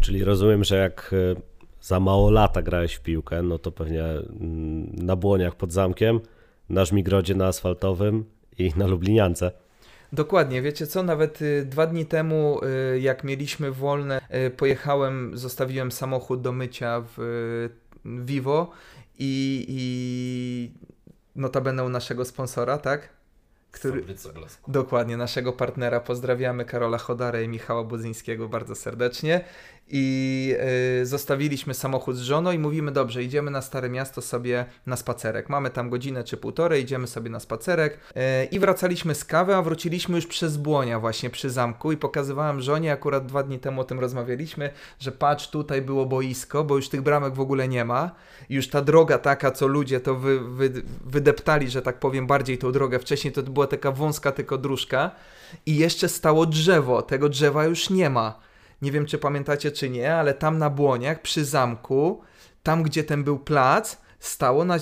Czyli rozumiem, że jak e, za mało lata grałeś w piłkę, no to pewnie mm, na błoniach pod zamkiem, na Żmigrodzie na asfaltowym i na Lubliniance. Dokładnie, wiecie co, nawet y, dwa dni temu, y, jak mieliśmy wolne, y, pojechałem, zostawiłem samochód do mycia w Vivo i, i notabene u naszego sponsora, tak? Który, Dokładnie, naszego partnera pozdrawiamy, Karola Chodarę i Michała Budzyńskiego bardzo serdecznie. I y, zostawiliśmy samochód z żoną i mówimy, dobrze, idziemy na Stare Miasto sobie na spacerek. Mamy tam godzinę czy półtorej, idziemy sobie na spacerek. Y, I wracaliśmy z kawy, a wróciliśmy już przez Błonia właśnie przy zamku i pokazywałem żonie, akurat dwa dni temu o tym rozmawialiśmy, że patrz, tutaj było boisko, bo już tych bramek w ogóle nie ma. Już ta droga taka, co ludzie to wy, wy, wydeptali, że tak powiem, bardziej tą drogę. Wcześniej to była taka wąska tylko dróżka i jeszcze stało drzewo. Tego drzewa już nie ma. Nie wiem, czy pamiętacie, czy nie, ale tam na Błoniach, przy zamku, tam gdzie ten był plac, stało na,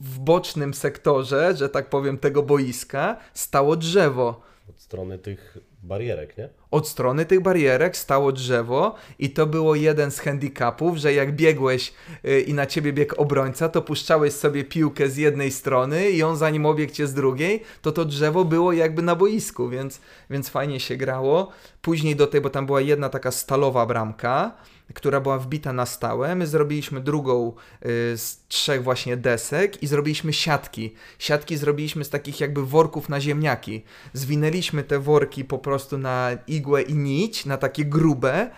w bocznym sektorze, że tak powiem, tego boiska, stało drzewo. Od strony tych barierek, nie? Od strony tych barierek stało drzewo i to było jeden z handicapów, że jak biegłeś y, i na ciebie biegł obrońca, to puszczałeś sobie piłkę z jednej strony i on zanim obiegł cię z drugiej, to to drzewo było jakby na boisku, więc, więc fajnie się grało. Później do tej, bo tam była jedna taka stalowa bramka, która była wbita na stałe. My zrobiliśmy drugą y, z trzech właśnie desek i zrobiliśmy siatki. Siatki zrobiliśmy z takich jakby worków na ziemniaki. Zwinęliśmy te worki po prostu na igłę i nić, na takie grube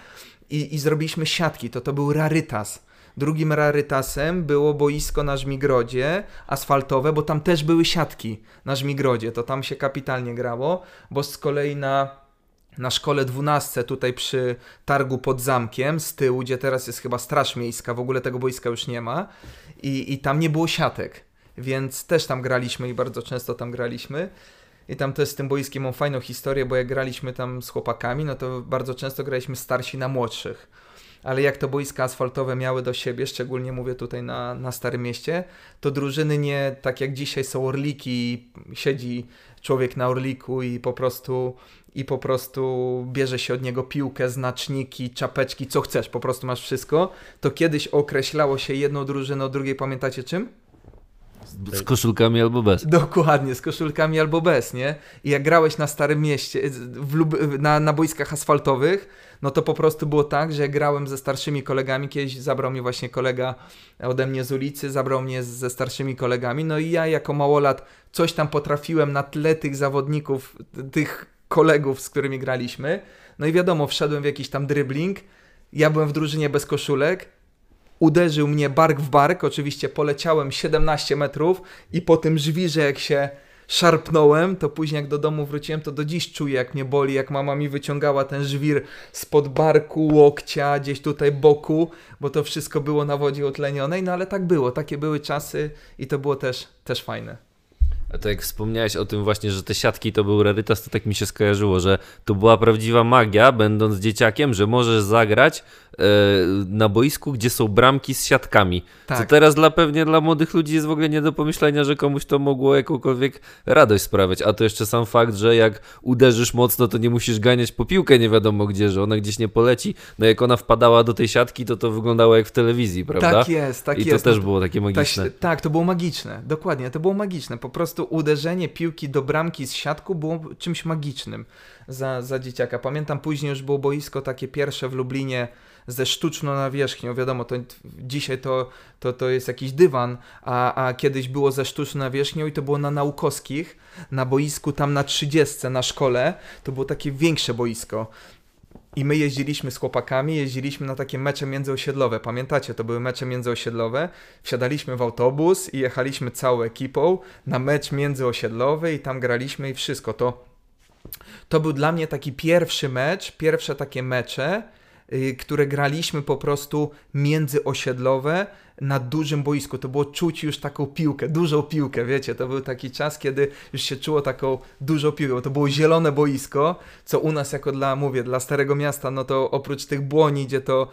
i, i zrobiliśmy siatki. To to był rarytas Drugim rarytasem było boisko na Żmigrodzie, asfaltowe, bo tam też były siatki na Żmigrodzie, to tam się kapitalnie grało, bo z kolei na na szkole 12 tutaj przy targu pod zamkiem z tyłu, gdzie teraz jest chyba straż miejska, w ogóle tego boiska już nie ma i, i tam nie było siatek, więc też tam graliśmy i bardzo często tam graliśmy. I tam też z tym boiskiem mam fajną historię, bo jak graliśmy tam z chłopakami, no to bardzo często graliśmy starsi na młodszych. Ale jak to boiska asfaltowe miały do siebie, szczególnie mówię tutaj na, na Starym Mieście, to drużyny nie tak jak dzisiaj są orliki, siedzi człowiek na orliku i po prostu i po prostu bierze się od niego piłkę, znaczniki, czapeczki, co chcesz, po prostu masz wszystko, to kiedyś określało się jedną drużynę od drugiej, pamiętacie czym? Z koszulkami albo bez. Dokładnie, z koszulkami albo bez, nie? I jak grałeś na Starym Mieście, Lub- na, na boiskach asfaltowych, no to po prostu było tak, że grałem ze starszymi kolegami, kiedyś zabrał mnie właśnie kolega ode mnie z ulicy, zabrał mnie ze starszymi kolegami, no i ja jako małolat coś tam potrafiłem na tle tych zawodników, tych kolegów, z którymi graliśmy, no i wiadomo, wszedłem w jakiś tam dribbling, ja byłem w drużynie bez koszulek, uderzył mnie bark w bark, oczywiście poleciałem 17 metrów i po tym żwirze jak się szarpnąłem, to później jak do domu wróciłem, to do dziś czuję jak mnie boli, jak mama mi wyciągała ten żwir spod barku, łokcia, gdzieś tutaj boku, bo to wszystko było na wodzie utlenionej, no ale tak było, takie były czasy i to było też, też fajne. To jak wspomniałeś o tym właśnie, że te siatki to był rarytas, to tak mi się skojarzyło, że to była prawdziwa magia, będąc dzieciakiem, że możesz zagrać na boisku, gdzie są bramki z siatkami. Tak. Co teraz dla pewnie dla młodych ludzi jest w ogóle nie do pomyślenia, że komuś to mogło jakąkolwiek radość sprawiać. A to jeszcze sam fakt, że jak uderzysz mocno, to nie musisz ganiać po piłkę nie wiadomo gdzie, że ona gdzieś nie poleci. No jak ona wpadała do tej siatki, to to wyglądało jak w telewizji, prawda? Tak jest, tak I jest. to też No było takie magiczne. Tak, tak, to było magiczne, dokładnie, to było magiczne. Po prostu uderzenie piłki do bramki z siatku było czymś magicznym za, za dzieciaka. Pamiętam później już było boisko takie pierwsze w Lublinie ze sztuczną nawierzchnią. Wiadomo, to dzisiaj to, to, to jest jakiś dywan, a, a kiedyś było ze sztuczną nawierzchnią i to było na naukowskich, na boisku tam na 30 na szkole. To było takie większe boisko. I my jeździliśmy z chłopakami, jeździliśmy na takie mecze międzyosiedlowe. Pamiętacie, to były mecze międzyosiedlowe. Wsiadaliśmy w autobus i jechaliśmy całą ekipą na mecz międzyosiedlowy i tam graliśmy i wszystko. To, to był dla mnie taki pierwszy mecz, pierwsze takie mecze, y, które graliśmy po prostu międzyosiedlowe na dużym boisku. To było czuć już taką piłkę, dużą piłkę, wiecie. To był taki czas, kiedy już się czuło taką dużą piłkę, to było zielone boisko, co u nas jako dla, mówię, dla Starego Miasta, no to oprócz tych błoni, gdzie to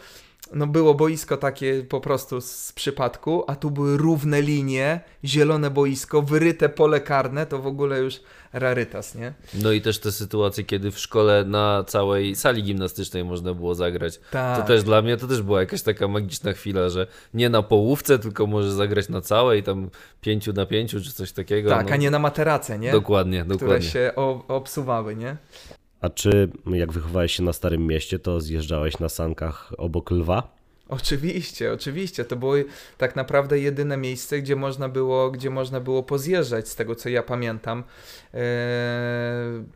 no było boisko takie po prostu z przypadku, a tu były równe linie, zielone boisko, wyryte pole karne, to w ogóle już rarytas, nie? No i też te sytuacje, kiedy w szkole na całej sali gimnastycznej można było zagrać. Tak. To też dla mnie to też była jakaś taka magiczna chwila, że nie na połówce, tylko możesz zagrać na całej, tam pięciu na pięciu czy coś takiego. Tak, no. a nie na materace, nie? Dokładnie, Które dokładnie. się o, obsuwały, nie? A czy jak wychowałeś się na Starym Mieście, to zjeżdżałeś na sankach obok lwa? Oczywiście, oczywiście. To było tak naprawdę jedyne miejsce, gdzie można było, gdzie można było pozjeżdżać, z tego co ja pamiętam. Eee,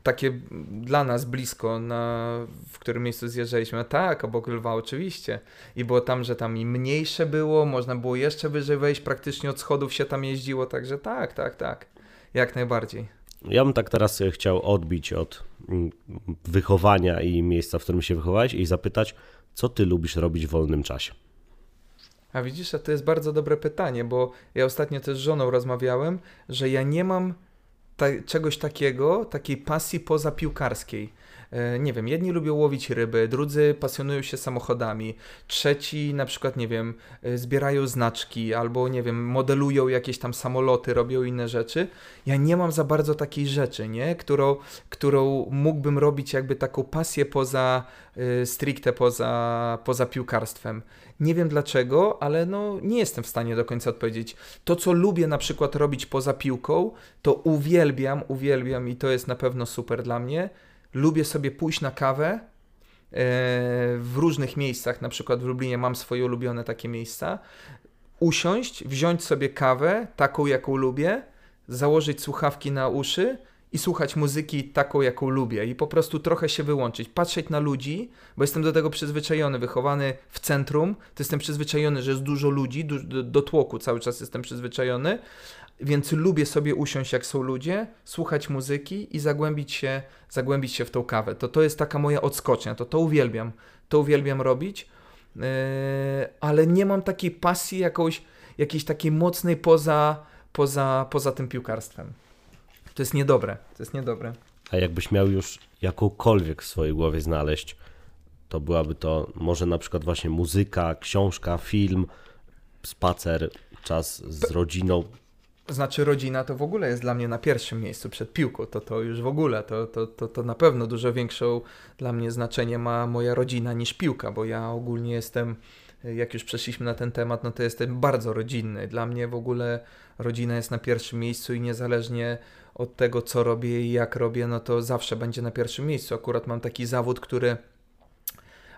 takie dla nas blisko, na, w którym miejscu zjeżdżaliśmy. Tak, obok Lwa oczywiście. I było tam, że tam i mniejsze było, można było jeszcze wyżej wejść, praktycznie od schodów się tam jeździło, także tak, tak, tak. Jak najbardziej. Ja bym tak teraz e, chciał odbić od wychowania i miejsca, w którym się wychowałeś i zapytać, co ty lubisz robić w wolnym czasie? A widzisz, a to jest bardzo dobre pytanie, bo ja ostatnio też z żoną rozmawiałem, że ja nie mam ta- czegoś takiego, takiej pasji poza piłkarskiej. E, Nie wiem, jedni lubią łowić ryby, drudzy pasjonują się samochodami, trzeci na przykład, nie wiem, e, zbierają znaczki albo, nie wiem, modelują jakieś tam samoloty, robią inne rzeczy. Ja nie mam za bardzo takiej rzeczy, nie? Którą, którą mógłbym robić jakby taką pasję poza, e, stricte poza, poza piłkarstwem. Nie wiem dlaczego, ale no nie jestem w stanie do końca odpowiedzieć. To, co lubię na przykład robić poza piłką, to uwielbiam, uwielbiam i to jest na pewno super dla mnie. Lubię sobie pójść na kawę e, w różnych miejscach, na przykład w Lublinie mam swoje ulubione takie miejsca. Usiąść, wziąć sobie kawę, taką jaką lubię, założyć słuchawki na uszy i słuchać muzyki taką, jaką lubię i po prostu trochę się wyłączyć, patrzeć na ludzi, bo jestem do tego przyzwyczajony, wychowany w centrum, to jestem przyzwyczajony, że jest dużo ludzi, do, do tłoku cały czas jestem przyzwyczajony, więc lubię sobie usiąść, jak są ludzie, słuchać muzyki i zagłębić się, zagłębić się w tą kawę. To to jest taka moja odskocznia, to to uwielbiam, to uwielbiam robić, yy, ale nie mam takiej pasji jakąś, jakiejś takiej mocnej poza, poza, poza tym piłkarstwem. To jest niedobre, to jest niedobre. A jakbyś miał już jakąkolwiek w swojej głowie znaleźć, to byłaby to może na przykład właśnie muzyka, książka, film, spacer, czas z rodziną. Znaczy rodzina to w ogóle jest dla mnie na pierwszym miejscu przed piłką, to to już w ogóle, to, to, to, to na pewno dużo większą dla mnie znaczenie ma moja rodzina niż piłka, bo ja ogólnie jestem, jak już przeszliśmy na ten temat, no to jestem bardzo rodzinny. Dla mnie w ogóle rodzina jest na pierwszym miejscu i niezależnie od tego, co robię i jak robię, no to zawsze będzie na pierwszym miejscu. Akurat mam taki zawód, który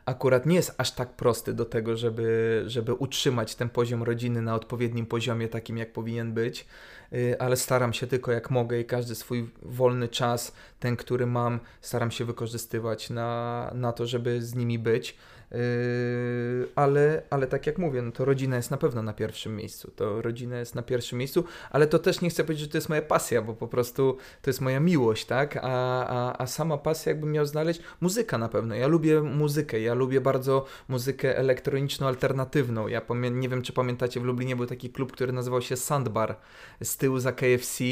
akurat nie jest aż tak prosty do tego, żeby, żeby utrzymać ten poziom rodziny na odpowiednim poziomie, takim jak powinien być, y, ale staram się tylko jak mogę i każdy swój wolny czas, ten, który mam, staram się wykorzystywać na, na to, żeby z nimi być. Yy, ale, ale tak jak mówię, no to rodzina jest na pewno na pierwszym miejscu. To rodzina jest na pierwszym miejscu, ale to też nie chcę powiedzieć, że to jest moja pasja, bo po prostu to jest moja miłość, tak? A, a, a sama pasja, jakbym miał znaleźć, muzyka na pewno. Ja lubię muzykę, ja lubię bardzo muzykę elektroniczną, alternatywną. Ja nie wiem, czy pamiętacie, w Lublinie był taki klub, który nazywał się Sandbar. Z tyłu za KFC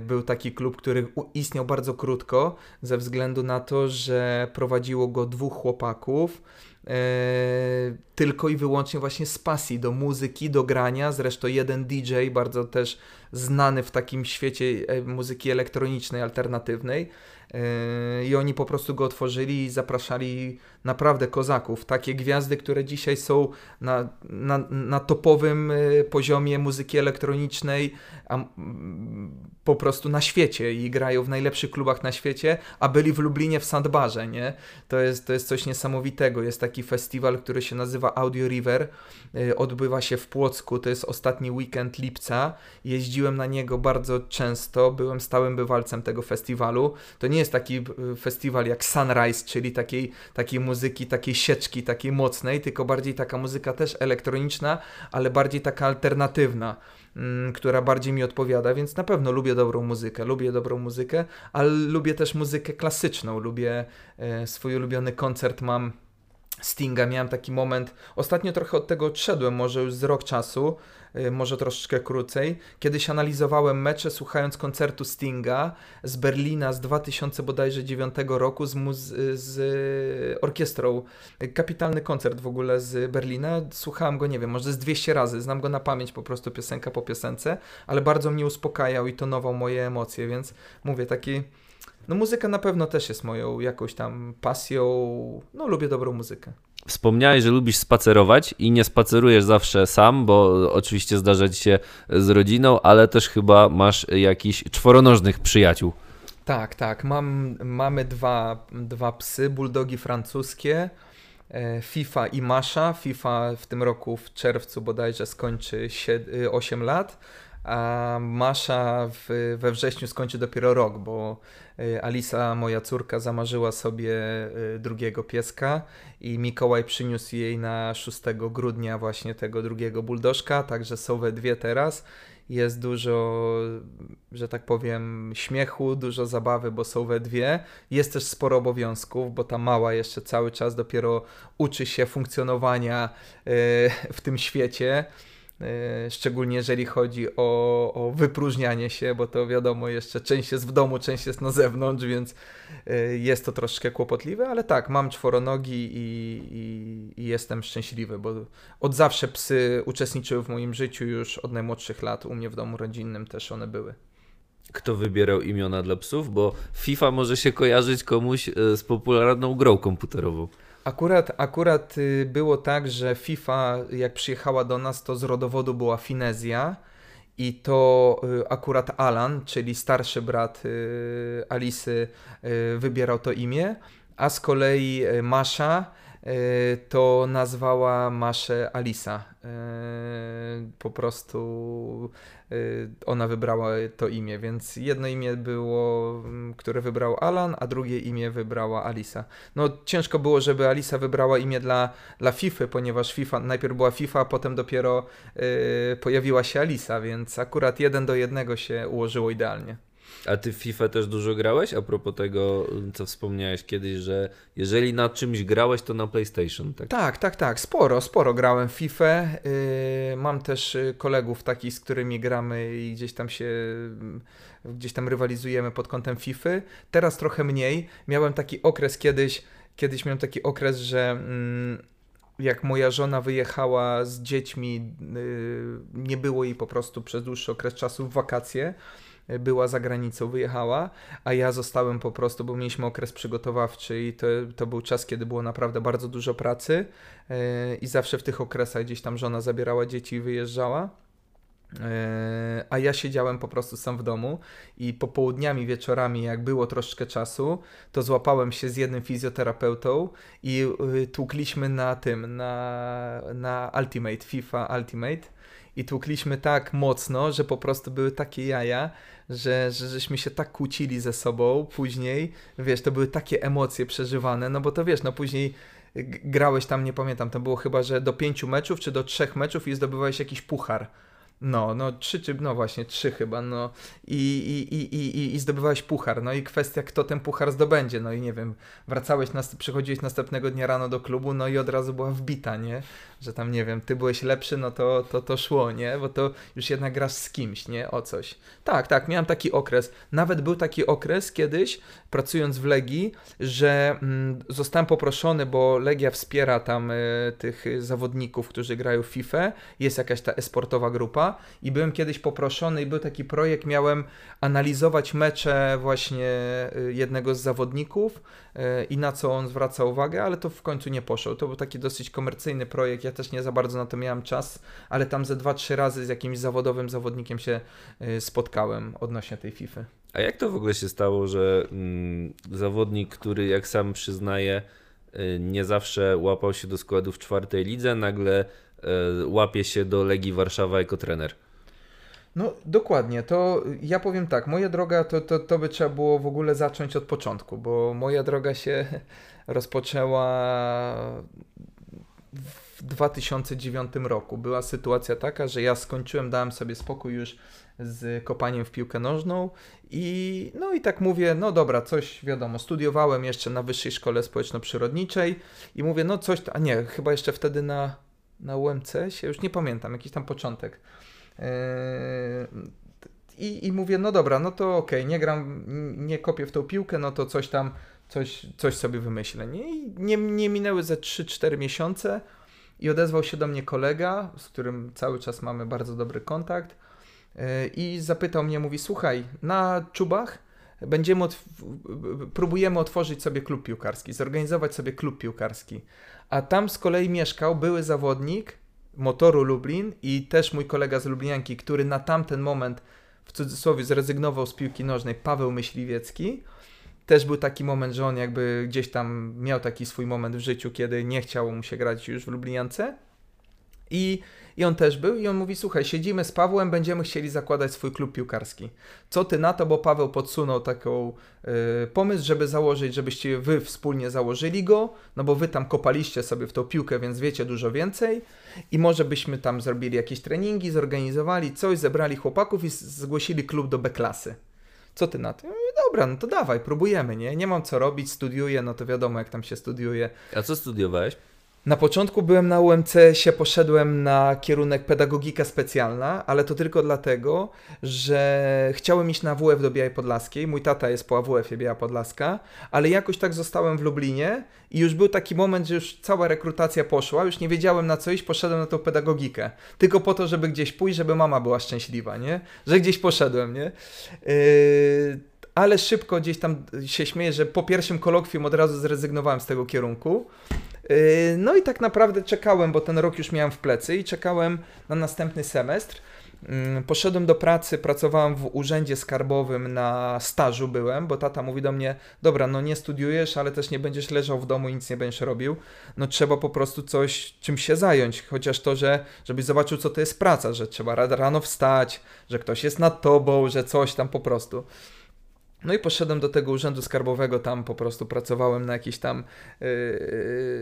był taki klub, który istniał bardzo krótko, ze względu na to, że prowadziło go dwóch chłopaków e, tylko i wyłącznie właśnie z pasji do muzyki, do grania. Zresztą jeden DJ, bardzo też znany w takim świecie e, muzyki elektronicznej, alternatywnej. E, I oni po prostu go otworzyli i zapraszali naprawdę kozaków. Takie gwiazdy, które dzisiaj są na, na, na topowym e, poziomie muzyki elektronicznej, a po prostu na świecie i grają w najlepszych klubach na świecie, a byli w Lublinie w Sandbarze, nie? To jest, to jest coś niesamowitego. Jest taki festiwal, który się nazywa Audio River, odbywa się w Płocku, to jest ostatni weekend lipca. Jeździłem na niego bardzo często, byłem stałym bywalcem tego festiwalu. To nie jest taki e, festiwal jak Sunrise, czyli takiej, takiej muzyki, takiej sieczki, takiej mocnej, tylko bardziej taka muzyka też elektroniczna, ale bardziej taka alternatywna. Mm, która bardziej mi odpowiada, więc na pewno lubię dobrą muzykę, lubię dobrą muzykę, ale lubię też muzykę klasyczną, lubię e, swój ulubiony koncert mam Stinga, miałem taki moment, ostatnio trochę od tego odszedłem, może już z rok czasu, może troszeczkę krócej. Kiedyś analizowałem mecze słuchając koncertu Stinga z Berlina z 2000 bodajże 9 roku z, z orkiestrą. Kapitalny koncert w ogóle z Berlina. Słuchałem go, nie wiem, może z 200 razy. Znam go na pamięć po prostu piosenka po piosence, ale bardzo mnie uspokajał i tonował moje emocje, więc mówię, taki no muzyka na pewno też jest moją jakąś tam pasją. No lubię dobrą muzykę. Wspomniałeś, że lubisz spacerować i nie spacerujesz zawsze sam, bo oczywiście zdarza ci się z rodziną, ale też chyba masz jakichś czworonożnych przyjaciół. Tak, tak. Mam, mamy dwa, dwa psy, bulldogi francuskie, e, FIFA i Masza. FIFA w tym roku w czerwcu bodajże skończy 8 lat a Masza w, we wrześniu skończy dopiero rok, bo y, Alisa, moja córka, zamarzyła sobie y, drugiego pieska i Mikołaj przyniósł jej na 6 grudnia właśnie tego drugiego buldożka, także są we dwie teraz. Jest dużo, że tak powiem, śmiechu, dużo zabawy, bo są we dwie. Jest też sporo obowiązków, bo ta mała jeszcze cały czas dopiero uczy się funkcjonowania y, w tym świecie. E, szczególnie jeżeli chodzi o, o wypróżnianie się, bo to wiadomo, jeszcze część jest w domu, część jest na zewnątrz, więc e, jest to troszkę kłopotliwe, ale tak, mam czworonogi i, i, i jestem szczęśliwy, bo od zawsze psy uczestniczyły w moim życiu już od najmłodszych lat, u mnie w domu rodzinnym też one były kto wybierał imiona dla psów, bo FIFA może się kojarzyć komuś e, z popularną grą komputerową. Akurat, akurat y, było tak, że FIFA jak przyjechała do nas, to z rodowodu była Finezja i to y, akurat Alan, czyli starszy brat y, Alisy, wybierał to imię, a z kolei Masza to nazwała Maszę Alisa. Po prostu ona wybrała to imię, więc jedno imię było, które wybrał Alan, a drugie imię wybrała Alisa. No ciężko było, żeby Alisa wybrała imię dla, dla FIFA, ponieważ FIFA, najpierw była FIFA, a potem dopiero pojawiła się Alisa, więc akurat jeden do jednego się ułożyło idealnie. A ty w FIFA też dużo grałeś? A propos tego, co wspomniałeś kiedyś, że jeżeli na czymś grałeś, to na PlayStation, tak? Tak, tak, tak. Sporo, sporo grałem w FIFA. Yy, mam też y, kolegów takich, z którymi gramy i gdzieś tam się gdzieś tam rywalizujemy pod kątem FIFA. Teraz trochę mniej. Miałem taki okres kiedyś, kiedyś miałem taki okres, że mm, jak moja żona wyjechała z dziećmi, nie było jej po prostu przez dłuższy okres czasu w wakacje była za granicą, wyjechała, a ja zostałem po prostu, bo mieliśmy okres przygotowawczy i to, to był czas, kiedy było naprawdę bardzo dużo pracy yy, i zawsze w tych okresach gdzieś tam żona zabierała dzieci i wyjeżdżała. E, a ja siedziałem po prostu sam w domu i popołudniami, wieczorami, jak było troszeczkę czasu, to złapałem się z jednym fizjoterapeutą i y, tłukliśmy na tym, na, na Ultimate, FIFA Ultimate i tłukliśmy tak mocno, że po prostu były takie jaja, że, że żeśmy się tak kłócili ze sobą później, wiesz, to były takie emocje przeżywane, no bo to wiesz, no później grałeś tam, nie pamiętam, to było chyba, że do pięciu meczów, czy do trzech meczów i zdobywałeś jakiś puchar. No, no trzy, czy no właśnie, trzy chyba, no. I, i, i, i, i zdobywałeś puchar, no i kwestia, kto ten puchar zdobędzie, no i nie wiem, wracałeś, nas, przychodziłeś następnego dnia rano do klubu, no i od razu była wbita, nie, że tam, nie wiem, ty byłeś lepszy, no to, to, to szło, nie, bo to już jednak grasz z kimś, nie, o coś. Tak, tak, miałem taki okres, nawet był taki okres kiedyś, pracując w Legii, że mm, zostałem poproszony, bo Legia wspiera tam y, tych zawodników, którzy grają w FIFA, jest jakaś ta esportowa grupa, i byłem kiedyś poproszony i był taki projekt, miałem analizować mecze właśnie y, jednego z zawodników y, i na co on zwraca uwagę, ale to w końcu nie poszło. To był taki dosyć komercyjny projekt, ja też nie za bardzo na to miałem czas, ale tam ze dwa, trzy razy z jakimś zawodowym zawodnikiem się y, spotkałem odnośnie tej FIFA. A jak to w ogóle się stało, że mm, zawodnik, który jak sam przyznaje, nie zawsze łapał się do składu w czwartej lidze, nagle E, łapie się do Legii Warszawa jako trener. No dokładnie, to ja powiem tak, moja droga to, to, to by trzeba było w ogóle zacząć od początku, bo moja droga się rozpoczęła w 2009 roku. Była sytuacja taka, że ja skończyłem, dałem sobie spokój już z kopaniem w piłkę nożną i no i tak mówię, no dobra, coś wiadomo, studiowałem jeszcze na Wyższej Szkole Społeczno-Przyrodniczej i mówię, no coś, a nie, chyba jeszcze wtedy na na UMC się, już nie pamiętam, jakiś tam początek. Yy, I, I mówię, no dobra, no to okej, okay, nie gram, nie kopię w tą piłkę, no to coś tam, coś, coś sobie wymyślę. Nie, I nie, nie minęły ze 3-4 miesiące i odezwał się do mnie kolega, z którym cały czas mamy bardzo dobry kontakt yy, i zapytał mnie, mówi, słuchaj, na czubach będziemy, próbujemy otworzyć sobie klub piłkarski, zorganizować sobie klub piłkarski a tam z kolei mieszkał były zawodnik motoru Lublin i też mój kolega z Lublinianki, który na tamten moment w cudzysłowie zrezygnował z piłki nożnej, Paweł Myśliwiecki. Też był taki moment, że on jakby gdzieś tam miał taki swój moment w życiu, kiedy nie chciało mu się grać już w Lubliniance. I i on też był i on mówi, słuchaj, siedzimy z Pawłem, będziemy chcieli zakładać swój klub piłkarski. Co ty na to, bo Paweł podsunął taką y, pomysł, żeby założyć, żebyście wy wspólnie założyli go, no bo wy tam kopaliście sobie w tą piłkę, więc wiecie dużo więcej i może byśmy tam zrobili jakieś treningi, zorganizowali coś, zebrali chłopaków i zgłosili klub do B-klasy. Co ty na to? Mówię, dobra, no to dawaj, próbujemy, nie? Nie mam co robić, studiuję, no to wiadomo jak tam się studiuje. A co studiowałeś? Na początku byłem na UMC, się poszedłem na kierunek pedagogika specjalna, ale to tylko dlatego, że chciałem iść na WF do Białej Podlaskiej. Mój tata jest po AWF-ie Biała Podlaska, ale jakoś tak zostałem w Lublinie i już był taki moment, że już cała rekrutacja poszła, już nie wiedziałem na co iść, poszedłem na tą pedagogikę. Tylko po to, żeby gdzieś pójść, żeby mama była szczęśliwa, nie? Że gdzieś poszedłem, nie? Yy ale szybko gdzieś tam się śmieję, że po pierwszym kolokwium od razu zrezygnowałem z tego kierunku. Yy, no i tak naprawdę czekałem, bo ten rok już miałem w plecy i czekałem na następny semestr. Mm, Poszedłem do pracy, pracowałem w urzędzie skarbowym na stażu byłem, bo tata mówi do mnie, dobra, no nie studiujesz, ale też nie będziesz leżał w domu i nic nie będziesz robił. No trzeba po prostu coś, czym się zająć, chociaż to, że żebyś zobaczył, co to jest praca, że trzeba ra- rano wstać, że ktoś jest nad tobą, że coś tam po prostu. No i poszedłem do tego urzędu skarbowego, tam po prostu pracowałem na jakiś tam, yy,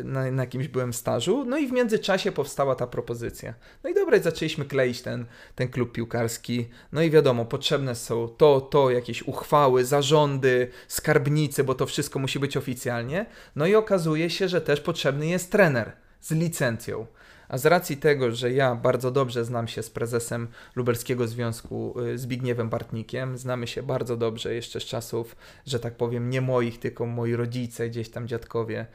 na, na jakimś byłem stażu, no i w międzyczasie powstała ta propozycja. No i dobra, zaczęliśmy kleić ten, ten klub piłkarski, no i wiadomo, potrzebne są to, to, jakieś uchwały, zarządy, skarbnicy, bo to wszystko musi być oficjalnie, no i okazuje się, że też potrzebny jest trener z licencją. A z racji tego, że ja bardzo dobrze znam się z prezesem Lubelskiego Związku y, Zbigniewem Bartnikiem, znamy się bardzo dobrze jeszcze z czasów, że tak powiem, nie moich, tylko moi rodzice, gdzieś tam dziadkowie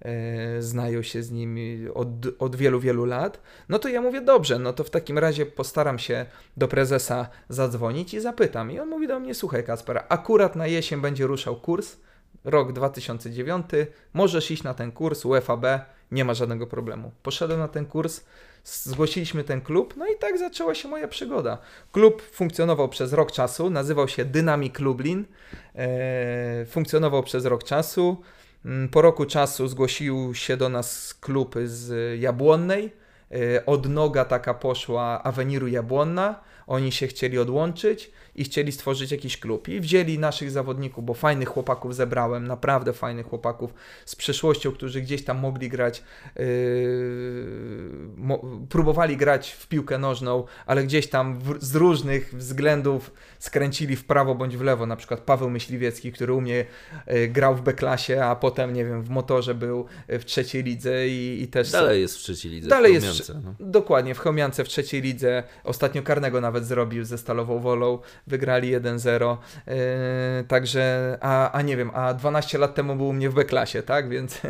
e, znają się z nimi od, od wielu, wielu lat, no to ja mówię, dobrze, no to w takim razie postaram się do prezesa zadzwonić i zapytam. I on mówi do mnie, słuchaj Kasper, akurat na jesień będzie ruszał kurs, rok 2009, możesz iść na ten kurs UFAB, nie ma żadnego problemu. Poszedłem na ten kurs, zgłosiliśmy ten klub, no i tak zaczęła się moja przygoda. Klub funkcjonował przez rok czasu, nazywał się Dynamic Lublin, e, funkcjonował przez rok czasu. Mm, Po roku czasu zgłosił się do nas klub z Jabłonnej, e, odnoga taka poszła Aweniru Jabłonna, oni się chcieli odłączyć i chcieli stworzyć jakiś klub. I wzięli naszych zawodników, bo fajnych chłopaków zebrałem, naprawdę fajnych chłopaków z przeszłością, którzy gdzieś tam mogli grać, yy, mo, próbowali grać w piłkę nożną, ale gdzieś tam z różnych względów skręcili w prawo bądź w lewo. Na przykład Paweł Myśliwiecki, który u mnie yy, grał w B-klasie, a potem, nie wiem, w motorze był w trzeciej lidze i, i też... Dalej jest w trzeciej lidze. Dalej w jest w- no. Dokładnie, w Chełmiance w trzeciej lidze. Ostatnio karnego nawet zrobił ze Stalową Wolą. Wygrali 1-0. Yy, także, a, a nie wiem, a 12 lat temu był u mnie w B-klasie, tak? Więc,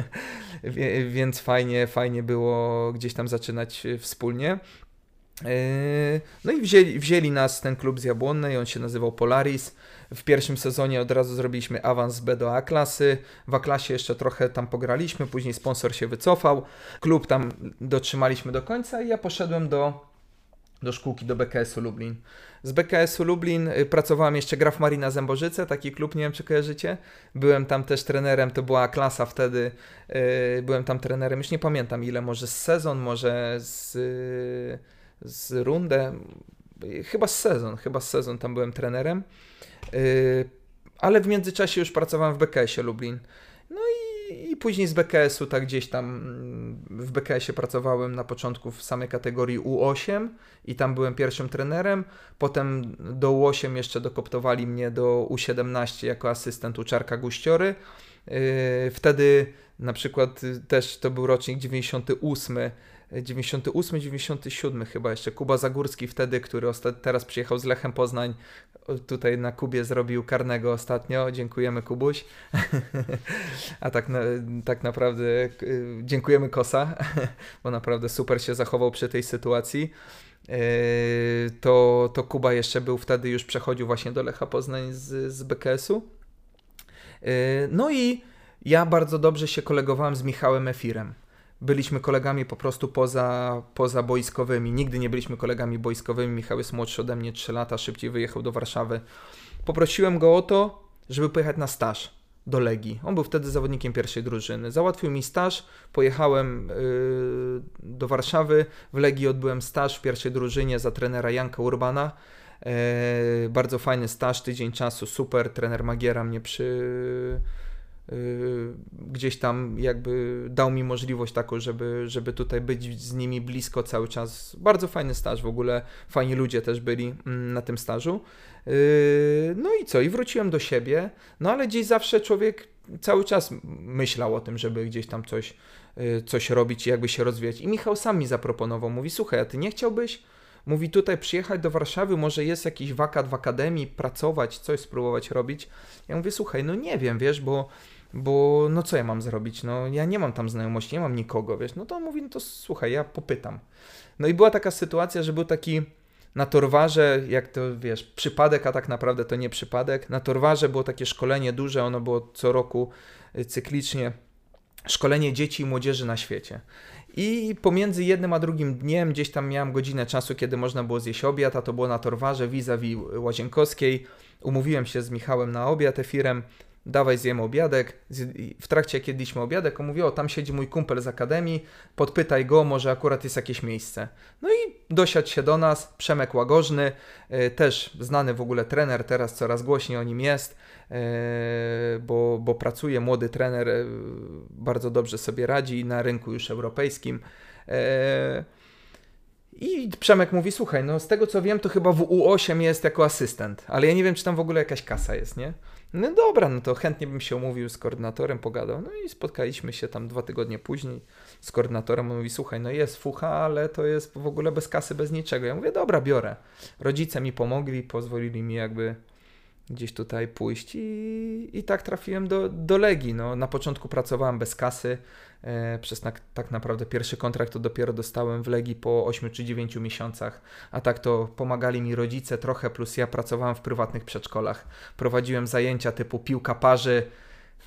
więc fajnie, fajnie było gdzieś tam zaczynać wspólnie. Yy, No i wzięli, wzięli nas ten klub z Jabłonnej, on się nazywał Polaris. W pierwszym sezonie od razu zrobiliśmy awans z B do A klasy. W A klasie jeszcze trochę tam pograliśmy, później sponsor się wycofał. Klub tam dotrzymaliśmy do końca i ja poszedłem do, do szkółki, do BKS-u Lublin. Z BKS-u Lublin y, pracowałem jeszcze Graf Marina Zębożyce, taki klub, nie wiem czy kojarzycie. Byłem tam też trenerem, to była klasa wtedy. y, Byłem tam trenerem, już nie pamiętam ile, może z sezon, może z, y, z rundę. Chyba z sezon, chyba z sezon tam byłem trenerem. Ale w międzyczasie już pracowałem w BKS-ie Lublin. No i, i później z BKS-u tak gdzieś tam mm, w BKS-ie pracowałem na początku w samej kategorii U8 i tam byłem pierwszym trenerem. Potem do U8 jeszcze dokoptowali mnie do U17 jako asystent u Czarka Guściory. Yy, Wtedy na przykład y, też to był rocznik 98, y, 98, 97 chyba jeszcze. Kuba Zagórski wtedy, który teraz przyjechał z Lechem Poznań, tutaj na Kubie zrobił karnego ostatnio. Dziękujemy Kubuś. A tak, na, tak naprawdę y, dziękujemy Kosa, bo naprawdę super się zachował przy tej sytuacji. Yy, To, to Kuba jeszcze był wtedy, już przechodził właśnie do Lecha Poznań z, z BKS-u. Yy, No i ja bardzo dobrze się kolegowałem z Michałem Efirem. Byliśmy kolegami po prostu poza, poza boiskowymi. Nigdy nie byliśmy kolegami boiskowymi. Michał jest młodszy ode mnie 3 lata, szybciej wyjechał do Warszawy. Poprosiłem go o to, żeby pojechać na staż do Legii. On był wtedy zawodnikiem pierwszej drużyny. Załatwił mi staż, pojechałem yy, do Warszawy. W Legii odbyłem staż w pierwszej drużynie za trenera Janka Urbana. E, bardzo fajny staż, tydzień czasu, super. Trener Magiera mnie przy, y, gdzieś tam jakby dał mi możliwość taką, żeby, żeby tutaj być z nimi blisko cały czas. Bardzo fajny staż w ogóle, fajni ludzie też byli mm, na tym stażu. Y, No i co, i wróciłem do siebie, no ale gdzieś zawsze człowiek cały czas myślał o tym, żeby gdzieś tam coś, coś robić i jakby się rozwijać. I Michał sam mi zaproponował, mówi, słuchaj, a ty nie chciałbyś Mówi tutaj przyjechać do Warszawy, może jest jakiś wakat w akademii, pracować, coś spróbować robić. Ja mówię, słuchaj, no nie wiem, wiesz, bo, bo no co ja mam zrobić? No ja nie mam tam znajomości, nie mam nikogo, wiesz. No to on mówi, no to słuchaj, ja popytam. No i była taka sytuacja, że był taki na Torwarze, jak to wiesz, przypadek, a tak naprawdę to nie przypadek. Na Torwarze było takie szkolenie duże, ono było co roku y, cyklicznie szkolenie dzieci i młodzieży na świecie. I pomiędzy jednym a drugim dniem gdzieś tam miałem godzinę czasu, kiedy można było zjeść obiad, a to było na Torwarze vis-a-vis Łazienkowskiej. Umówiłem się z Michałem na obiad efirem, dawaj zjemy obiadek. W trakcie jak jedliśmy obiadek, on mówi, o tam siedzi mój kumpel z akademii, podpytaj go, może akurat jest jakieś miejsce. No i dosiadł się do nas, Przemek Łagożny, e, też znany w ogóle trener, teraz coraz głośniej o nim jest, bo, bo pracuje, młody trener, e, bardzo dobrze sobie radzi na rynku już europejskim. I Przemek mówi, słuchaj, no z tego co wiem, to chyba w U8 jest jako asystent, ale ja nie wiem, czy tam w ogóle jakaś kasa jest, nie? No dobra, no to chętnie bym się umówił z koordynatorem, pogadał. No i spotkaliśmy się tam dwa tygodnie później z koordynatorem. On mówi, słuchaj, no jest fucha, ale to jest w ogóle bez kasy, bez niczego. Ja mówię, dobra, biorę. Rodzice mi pomogli, pozwolili mi jakby gdzieś tutaj pójść i, i tak trafiłem do, do Legii. No, na początku pracowałem bez kasy, e, przez tak, tak naprawdę pierwszy kontrakt to dopiero dostałem w Legii po 8 czy 9 miesiącach, a tak to pomagali mi rodzice trochę, plus ja pracowałem w prywatnych przedszkolach. Prowadziłem zajęcia typu piłka parzy,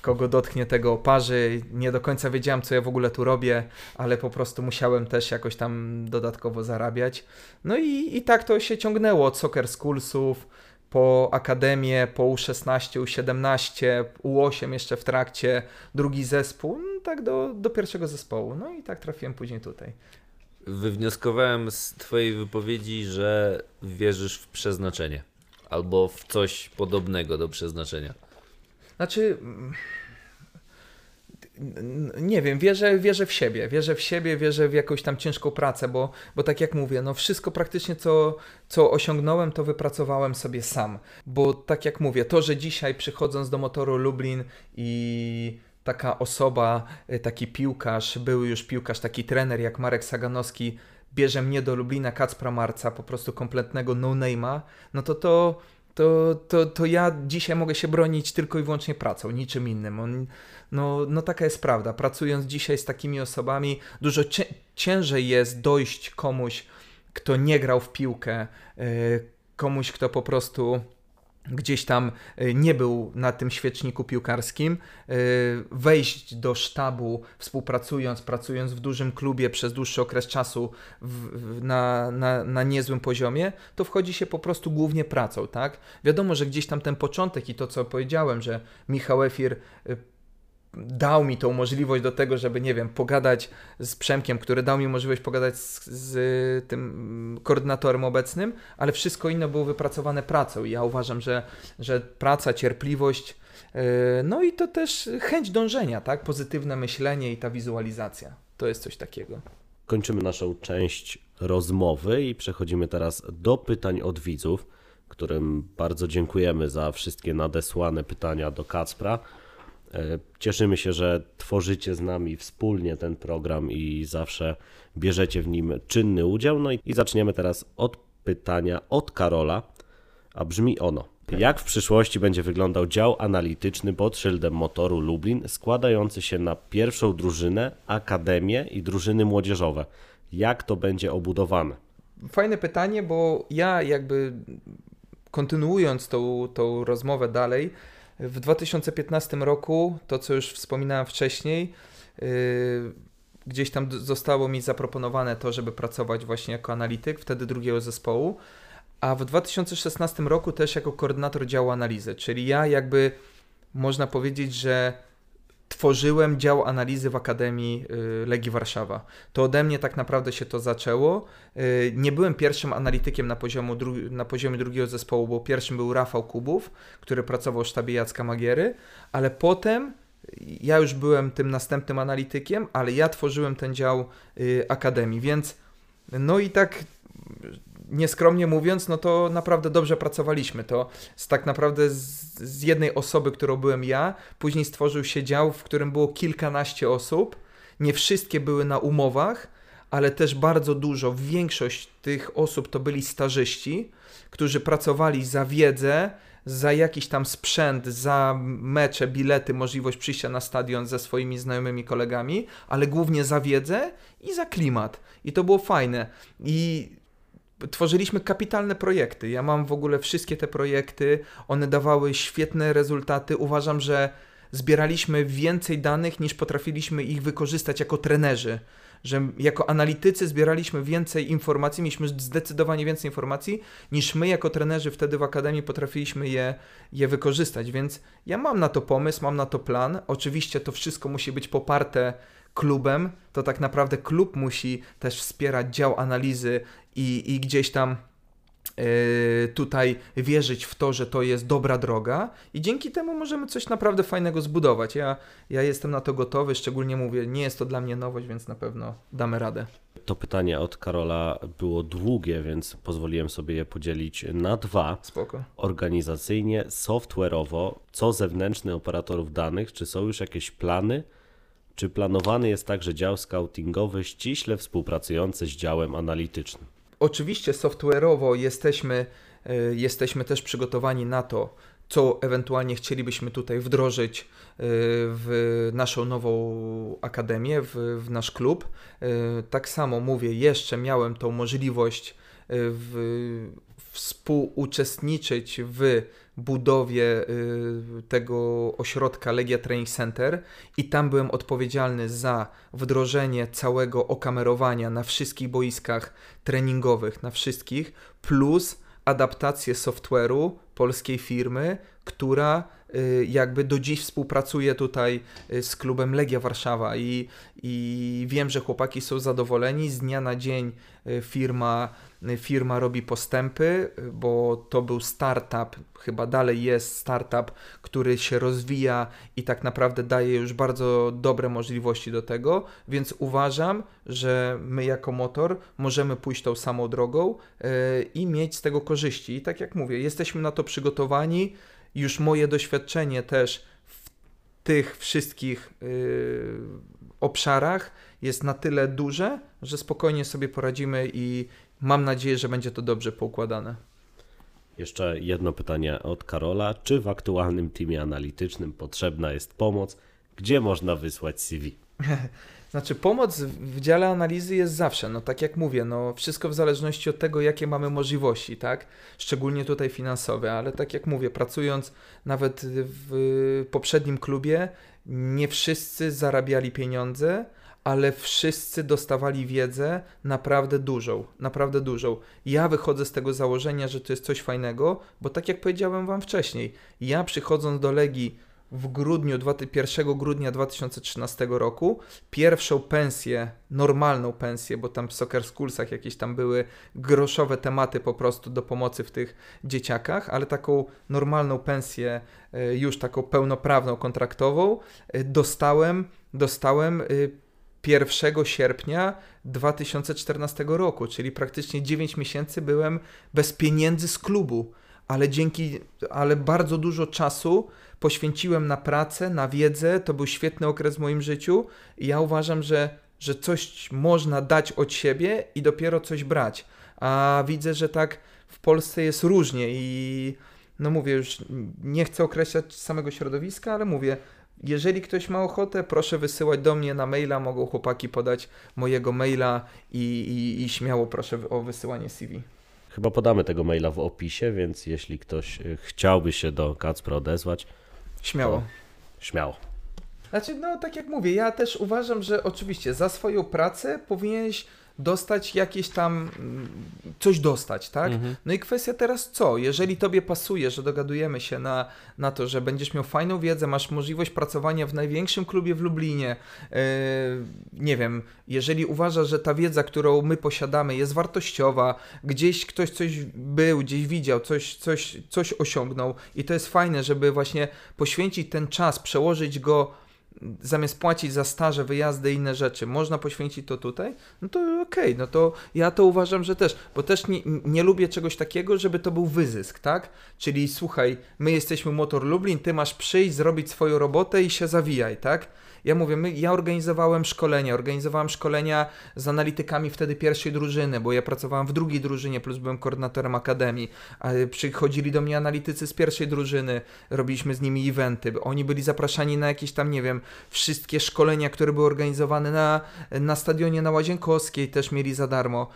kogo dotknie tego parzy. Nie do końca wiedziałem, co ja w ogóle tu robię, ale po prostu musiałem też jakoś tam dodatkowo zarabiać. No i, i tak to się ciągnęło od soccer schoolsów, po akademię, po U16, U17, U8 jeszcze w trakcie, drugi zespół, no tak do, do pierwszego zespołu. No i tak trafiłem później tutaj. Wywnioskowałem z Twojej wypowiedzi, że wierzysz w przeznaczenie albo w coś podobnego do przeznaczenia. Znaczy, nie wiem, wierzę, wierzę w siebie, wierzę w siebie, wierzę w jakąś tam ciężką pracę, bo, bo tak jak mówię, no wszystko praktycznie co, co osiągnąłem, to wypracowałem sobie sam, bo tak jak mówię, to, że dzisiaj przychodząc do motoru Lublin i taka osoba, y, taki piłkarz, były już piłkarz, taki trener jak Marek Saganowski bierze mnie do Lublina Kacpra Marca, po prostu kompletnego no-name'a, no to to to, to, to ja dzisiaj mogę się bronić tylko i wyłącznie pracą, niczym innym. On, no, no taka jest prawda. Pracując dzisiaj z takimi osobami, dużo ciężej jest dojść komuś, kto nie grał w piłkę, yy, komuś, kto po prostu gdzieś tam e, nie był na tym świeczniku piłkarskim, e, wejść do sztabu, współpracując, pracując w dużym klubie przez dłuższy okres czasu w, na, na, na niezłym poziomie, to wchodzi się po prostu głównie pracą, tak? Wiadomo, że gdzieś tam ten początek i to, co powiedziałem, że Michał Efir e, dał mi tą możliwość do tego, żeby, nie wiem, pogadać z Przemkiem, który dał mi możliwość pogadać z, z tym koordynatorem obecnym, ale wszystko inne było wypracowane pracą. I ja uważam, że, że praca, cierpliwość, yy, no i to też chęć dążenia, tak? Pozytywne myślenie i ta wizualizacja. To jest coś takiego. Kończymy naszą część rozmowy i przechodzimy teraz do pytań od widzów, którym bardzo dziękujemy za wszystkie nadesłane pytania do Kacpra. E, cieszymy się, że tworzycie z nami wspólnie ten program i zawsze bierzecie w nim czynny udział. No i zaczniemy teraz od pytania od Karola, a brzmi ono. Jak w przyszłości będzie wyglądał dział analityczny pod szyldem motoru Lublin, składający się na pierwszą drużynę, akademię i drużyny młodzieżowe? Jak to będzie obudowane? Fajne pytanie, bo ja jakby kontynuując tą, tą rozmowę dalej, w 2015 roku, to co już wspominałem wcześniej, yy, gdzieś tam zostało mi zaproponowane to, żeby pracować właśnie jako analityk, wtedy drugiego zespołu, a w 2016 roku też jako koordynator działu analizy, czyli ja jakby można powiedzieć, że tworzyłem dział analizy w Akademii y, Legii Warszawa. To ode mnie tak naprawdę się to zaczęło. Y, nie byłem pierwszym analitykiem na, poziomu na poziomie drugiego zespołu, bo pierwszym był Rafał Kubów, który pracował w sztabie Jacka Magiery, ale potem ja już byłem tym następnym analitykiem, ale ja tworzyłem ten dział y, Akademii, więc no i tak nieskromnie mówiąc, no to naprawdę dobrze pracowaliśmy. To z, tak naprawdę z, z, jednej osoby, którą byłem ja, później stworzył się dział, w którym było kilkanaście osób. Nie wszystkie były na umowach, ale też bardzo dużo, większość tych osób to byli stażyści, którzy pracowali za wiedzę, za jakiś tam sprzęt, za mecze, bilety, możliwość przyjścia na stadion ze swoimi znajomymi kolegami, ale głównie za wiedzę i za klimat. I to było fajne. I tworzyliśmy kapitalne projekty. Ja mam w ogóle wszystkie te projekty, one dawały świetne rezultaty. Uważam, że zbieraliśmy więcej danych niż potrafiliśmy ich wykorzystać jako trenerzy. że jako analitycy zbieraliśmy więcej informacji, mieliśmy zdecydowanie więcej informacji, niż my jako trenerzy wtedy w Akademii potrafiliśmy je, je wykorzystać, więc ja mam na to pomysł, mam na to plan. Oczywiście to wszystko musi być poparte klubem, to tak naprawdę klub musi też wspierać dział analizy i, i gdzieś tam e, tutaj wierzyć w to, że to jest dobra droga i dzięki temu możemy coś naprawdę fajnego zbudować. Ja, ja jestem na to gotowy, szczególnie mówię, nie jest to dla mnie nowość, więc na pewno damy radę. To pytanie od Karola było długie, więc pozwoliłem sobie je podzielić na dwa. Spoko. Organizacyjnie, software'owo, co zewnętrzny operatorów danych, czy są już jakieś plany? Czy planowany jest także dział scoutingowy ściśle współpracujący z działem analitycznym? Oczywiście software'owo jesteśmy, e, jesteśmy też przygotowani na to, co ewentualnie chcielibyśmy tutaj wdrożyć e, w naszą nową akademię, w, w nasz klub. E, Tak samo mówię, jeszcze miałem tą możliwość w, współuczestniczyć w budowie y, tego ośrodka Legia Training Center i tam byłem odpowiedzialny za wdrożenie całego okamerowania na wszystkich boiskach treningowych, na wszystkich, plus adaptację software'u polskiej firmy, która jakby do dziś współpracuje tutaj y, z klubem Legia Warszawa i, i wiem, że chłopaki są zadowoleni. Z dnia na dzień y, firma, firma robi postępy, bo to był startup, chyba dalej jest startup, który się rozwija i tak naprawdę daje już bardzo dobre możliwości do tego, więc uważam, że my jako motor możemy pójść tą samą drogą i mieć z tego korzyści. I tak jak mówię, jesteśmy na to przygotowani już moje doświadczenie też w tych wszystkich yy, obszarach jest na tyle duże, że spokojnie sobie poradzimy i mam nadzieję, że będzie to dobrze poukładane. Jeszcze jedno pytanie od Karola. Czy w aktualnym teamie analitycznym potrzebna jest pomoc? Gdzie można wysłać CV? Znaczy, pomoc w dziale analizy jest zawsze, no tak jak mówię, no wszystko w zależności od tego, jakie mamy możliwości, tak? Szczególnie tutaj finansowe, ale tak jak mówię, pracując nawet w poprzednim klubie, nie wszyscy zarabiali pieniądze, ale wszyscy dostawali wiedzę naprawdę dużą, naprawdę dużą. Ja wychodzę z tego założenia, że to jest coś fajnego, bo tak jak powiedziałem Wam wcześniej, ja przychodząc do Legii w grudniu, 1 grudnia 2013 roku pierwszą pensję, normalną pensję, bo tam w Soccer Schoolsach jakieś tam były groszowe tematy po prostu do pomocy w tych dzieciakach, ale taką normalną pensję, e, już taką pełnoprawną, kontraktową, e, dostałem, dostałem 1 sierpnia 2014 roku, czyli praktycznie 9 miesięcy byłem bez pieniędzy z klubu, ale dzięki, ale bardzo dużo czasu poświęciłem na pracę, na wiedzę, to był świetny okres w moim życiu i ja uważam, że, że coś można dać od siebie i dopiero coś brać. A widzę, że tak w Polsce jest różnie i no mówię już, nie chcę określać samego środowiska, ale mówię, jeżeli ktoś ma ochotę, proszę wysyłać do mnie na maila, mogą chłopaki podać mojego maila i, i, i śmiało proszę o wysyłanie CV. Chyba podamy tego maila w opisie, więc jeśli ktoś y, chciałby się do Kacpra odezwać, Śmiało. to śmiało. Znaczy, no tak jak mówię, ja też uważam, że oczywiście za swoją pracę powinieneś dostać jakieś tam mm, coś dostać, tak? Mhm. No i kwestia teraz co? Jeżeli tobie pasuje, że dogadujemy się na, na to, że będziesz miał fajną wiedzę, masz możliwość pracowania w największym klubie w Lublinie, yy, nie wiem, jeżeli uważasz, że ta wiedza, którą my posiadamy jest wartościowa, gdzieś ktoś coś był, gdzieś widział, coś, coś, coś osiągnął i to jest fajne, żeby właśnie poświęcić ten czas, przełożyć go zamiast płacić za staże, wyjazdy i inne rzeczy, można poświęcić to tutaj, no to okej, no to ja to uważam, że też, bo też nie, nie lubię czegoś takiego, żeby to był wyzysk, tak? Czyli słuchaj, my jesteśmy Motor Lublin, ty masz przyjść, zrobić swoją robotę i się zawijaj, tak? Ja mówię, my, ja organizowałem szkolenia, organizowałem szkolenia z analitykami wtedy pierwszej drużyny, bo ja pracowałem w drugiej drużynie, plus byłem koordynatorem akademii. Przychodzili do mnie analitycy z pierwszej drużyny, robiliśmy z nimi eventy. Oni byli zapraszani na jakieś tam, nie wiem, wszystkie szkolenia, które były organizowane na, na stadionie na Łazienkowskiej, też mieli za darmo.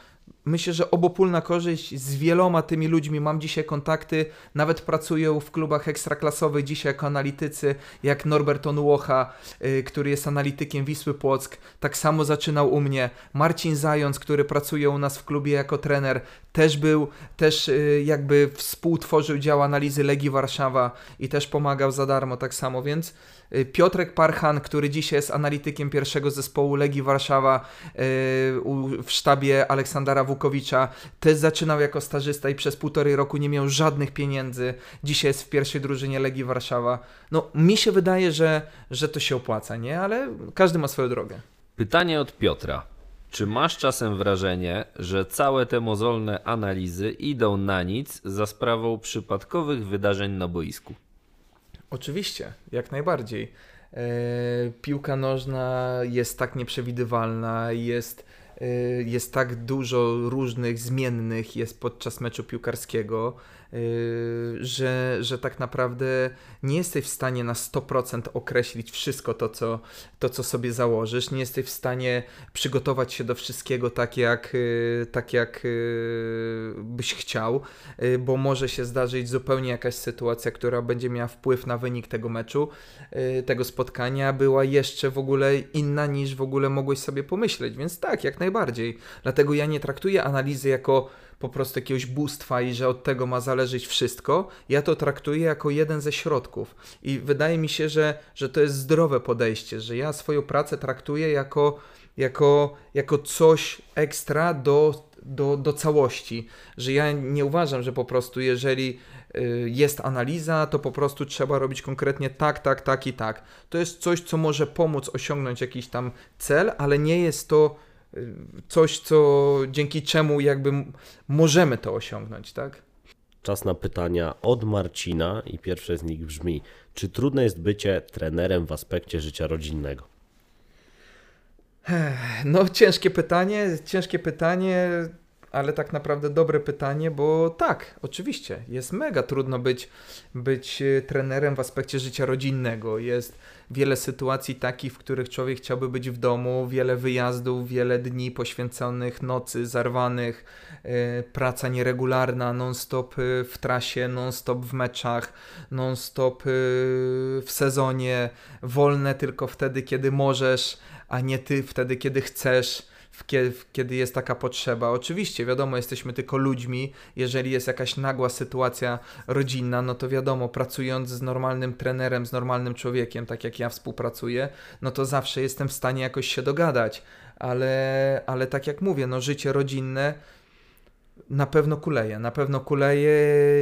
Myślę, że obopólna korzyść z wieloma tymi ludźmi. Mam dzisiaj kontakty, nawet pracują w klubach ekstraklasowych dzisiaj jako analitycy, jak Norbert Onuocha, y, który jest analitykiem Wisły Płock. Tak samo zaczynał u mnie. Marcin Zając, który pracuje u nas w klubie jako trener, też był, też y, jakby współtworzył dział analizy Legii Warszawa i też pomagał za darmo tak samo, więc Piotrek Parchan, który dzisiaj jest analitykiem pierwszego zespołu Legii Warszawa w sztabie Aleksandra Wukowicza, też zaczynał jako stażysta i przez półtorej roku nie miał żadnych pieniędzy. Dzisiaj jest w pierwszej drużynie Legii Warszawa. No, mi się wydaje, że, że to się opłaca, nie? Ale każdy ma swoją drogę. Pytanie od Piotra. Czy masz czasem wrażenie, że całe te mozolne analizy idą na nic za sprawą przypadkowych wydarzeń na boisku? Oczywiście, jak najbardziej. E, piłka nożna jest tak nieprzewidywalna, jest Y, jest tak dużo różnych zmiennych jest podczas meczu piłkarskiego, że, że tak naprawdę nie jesteś w stanie na 100% określić wszystko to co, to, co sobie założysz. Nie jesteś w stanie przygotować się do wszystkiego tak, jak, y, tak jak byś chciał, bo może się zdarzyć zupełnie jakaś sytuacja, która będzie miała wpływ na wynik tego meczu, tego spotkania, była jeszcze w ogóle inna niż w ogóle mogłeś sobie pomyśleć. Więc tak, jak najbardziej. Dlatego ja nie traktuję analizy jako po prostu jakiegoś bóstwa i że od tego ma zależeć wszystko. Ja to traktuję jako jeden ze środków. I wydaje mi się, że, że to jest zdrowe podejście, że ja swoją pracę traktuję jako, jako, jako coś ekstra do, do, do całości. Że ja nie uważam, że po prostu jeżeli y, jest analiza, to po prostu trzeba robić konkretnie tak, tak, tak i tak. To jest coś, co może pomóc osiągnąć jakiś tam cel, ale nie jest to coś, co dzięki czemu jakby możemy to osiągnąć, tak? Czas na pytania od Marcina i pierwsze z nich brzmi: czy trudne jest bycie trenerem w aspekcie życia rodzinnego? No, ciężkie pytanie, ciężkie pytanie ale tak naprawdę dobre pytanie, bo tak, oczywiście, jest mega trudno być, być e, trenerem w aspekcie życia rodzinnego. Jest wiele sytuacji takich, w których człowiek chciałby być w domu, wiele wyjazdów, wiele dni poświęconych, nocy zarwanych, yy, praca nieregularna, non-stop e, w trasie, non-stop w meczach, non-stop w sezonie, wolne tylko wtedy, kiedy możesz, a nie ty wtedy, kiedy chcesz kiedy jest taka potrzeba. Oczywiście, wiadomo, jesteśmy tylko ludźmi. Jeżeli jest jakaś nagła sytuacja rodzinna, no to wiadomo, pracując z normalnym trenerem, z normalnym człowiekiem, tak jak ja współpracuję, no to zawsze jestem w stanie jakoś się dogadać. Ale, ale tak jak mówię, no życie rodzinne na pewno kuleje, na pewno kuleje